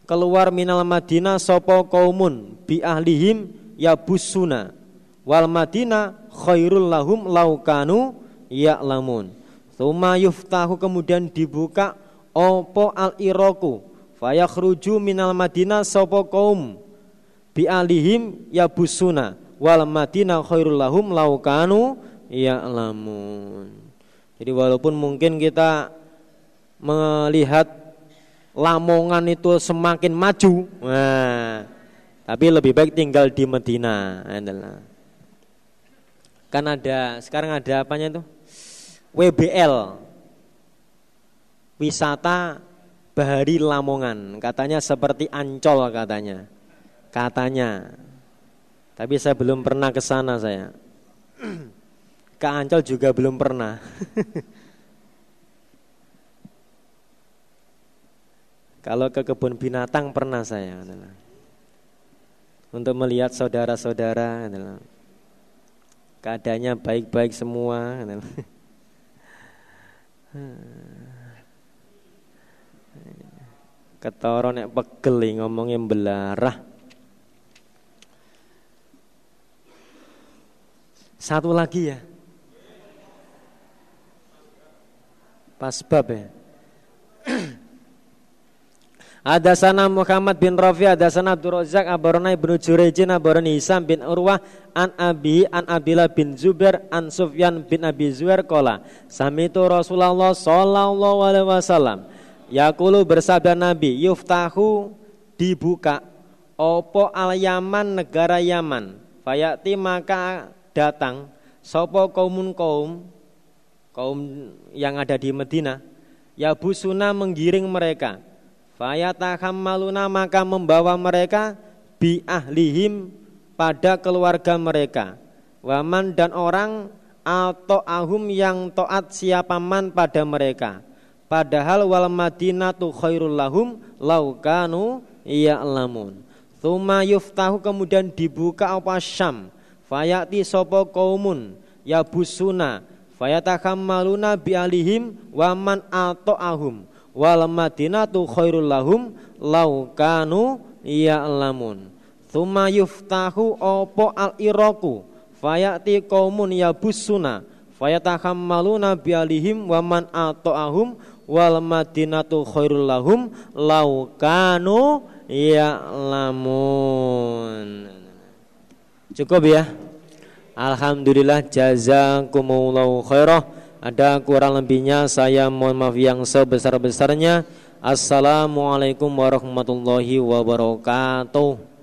keluar minal Madinah sopo kaumun bi ahlihim yabusuna. Wal Madinah khairul lahum laukanu ya'lamun. Tsumma yuftahu kemudian dibuka opo al iraku fayakhruju minal madinah sapa kaum bi alihim yabusuna. Wal madinah khairul lahum laukanu ya'lamun. Jadi walaupun mungkin kita melihat Lamongan itu semakin maju, nah, tapi lebih baik tinggal di Medina. Kan ada sekarang ada apanya itu? WBL wisata Bahari Lamongan. Katanya seperti Ancol katanya. Katanya. Tapi saya belum pernah ke sana saya. Ke Ancol juga belum pernah Kalau ke kebun binatang pernah saya untuk melihat saudara-saudara keadaannya baik-baik semua ketoro nek pegel ngomongnya belarah satu lagi ya. Pas bab ya ada sana Muhammad bin Rafi, ada sana Abdul Razak, Abarona ibnu Jurejin, Abarona Hisam bin Urwah, An Abi, An Abila bin Zubair, An Sufyan bin Abi Zubair kola. Samitu Rasulullah Sallallahu Alaihi Wasallam. Yakulu bersabda Nabi, yuftahu dibuka opo al Yaman negara Yaman. Fayati maka datang sopo kaumun kaum kaum yang ada di Medina. Ya busuna menggiring mereka Fayatahammaluna maka membawa mereka bi ahlihim pada keluarga mereka. Waman dan orang atau ahum yang toat siapa man pada mereka. Padahal wal madinatu khairul lahum laukanu ya'lamun. Thumma yuftahu kemudian dibuka apa Syam. Fayati sopo kaumun yabusuna fayatahammaluna bi alihim waman atau ahum wal madinatu khairul lahum lau kanu ya'lamun. Thumma yuftahu opo al iraku fayati qaumun yabusuna. Fayatahammaluna bialihim wa man ata'ahum wal madinatu khairul lahum lau kanu ya'lamun. Cukup ya? Alhamdulillah jazakumullahu khairah ada kurang lebihnya saya mohon maaf yang sebesar-besarnya. Assalamualaikum warahmatullahi wabarakatuh.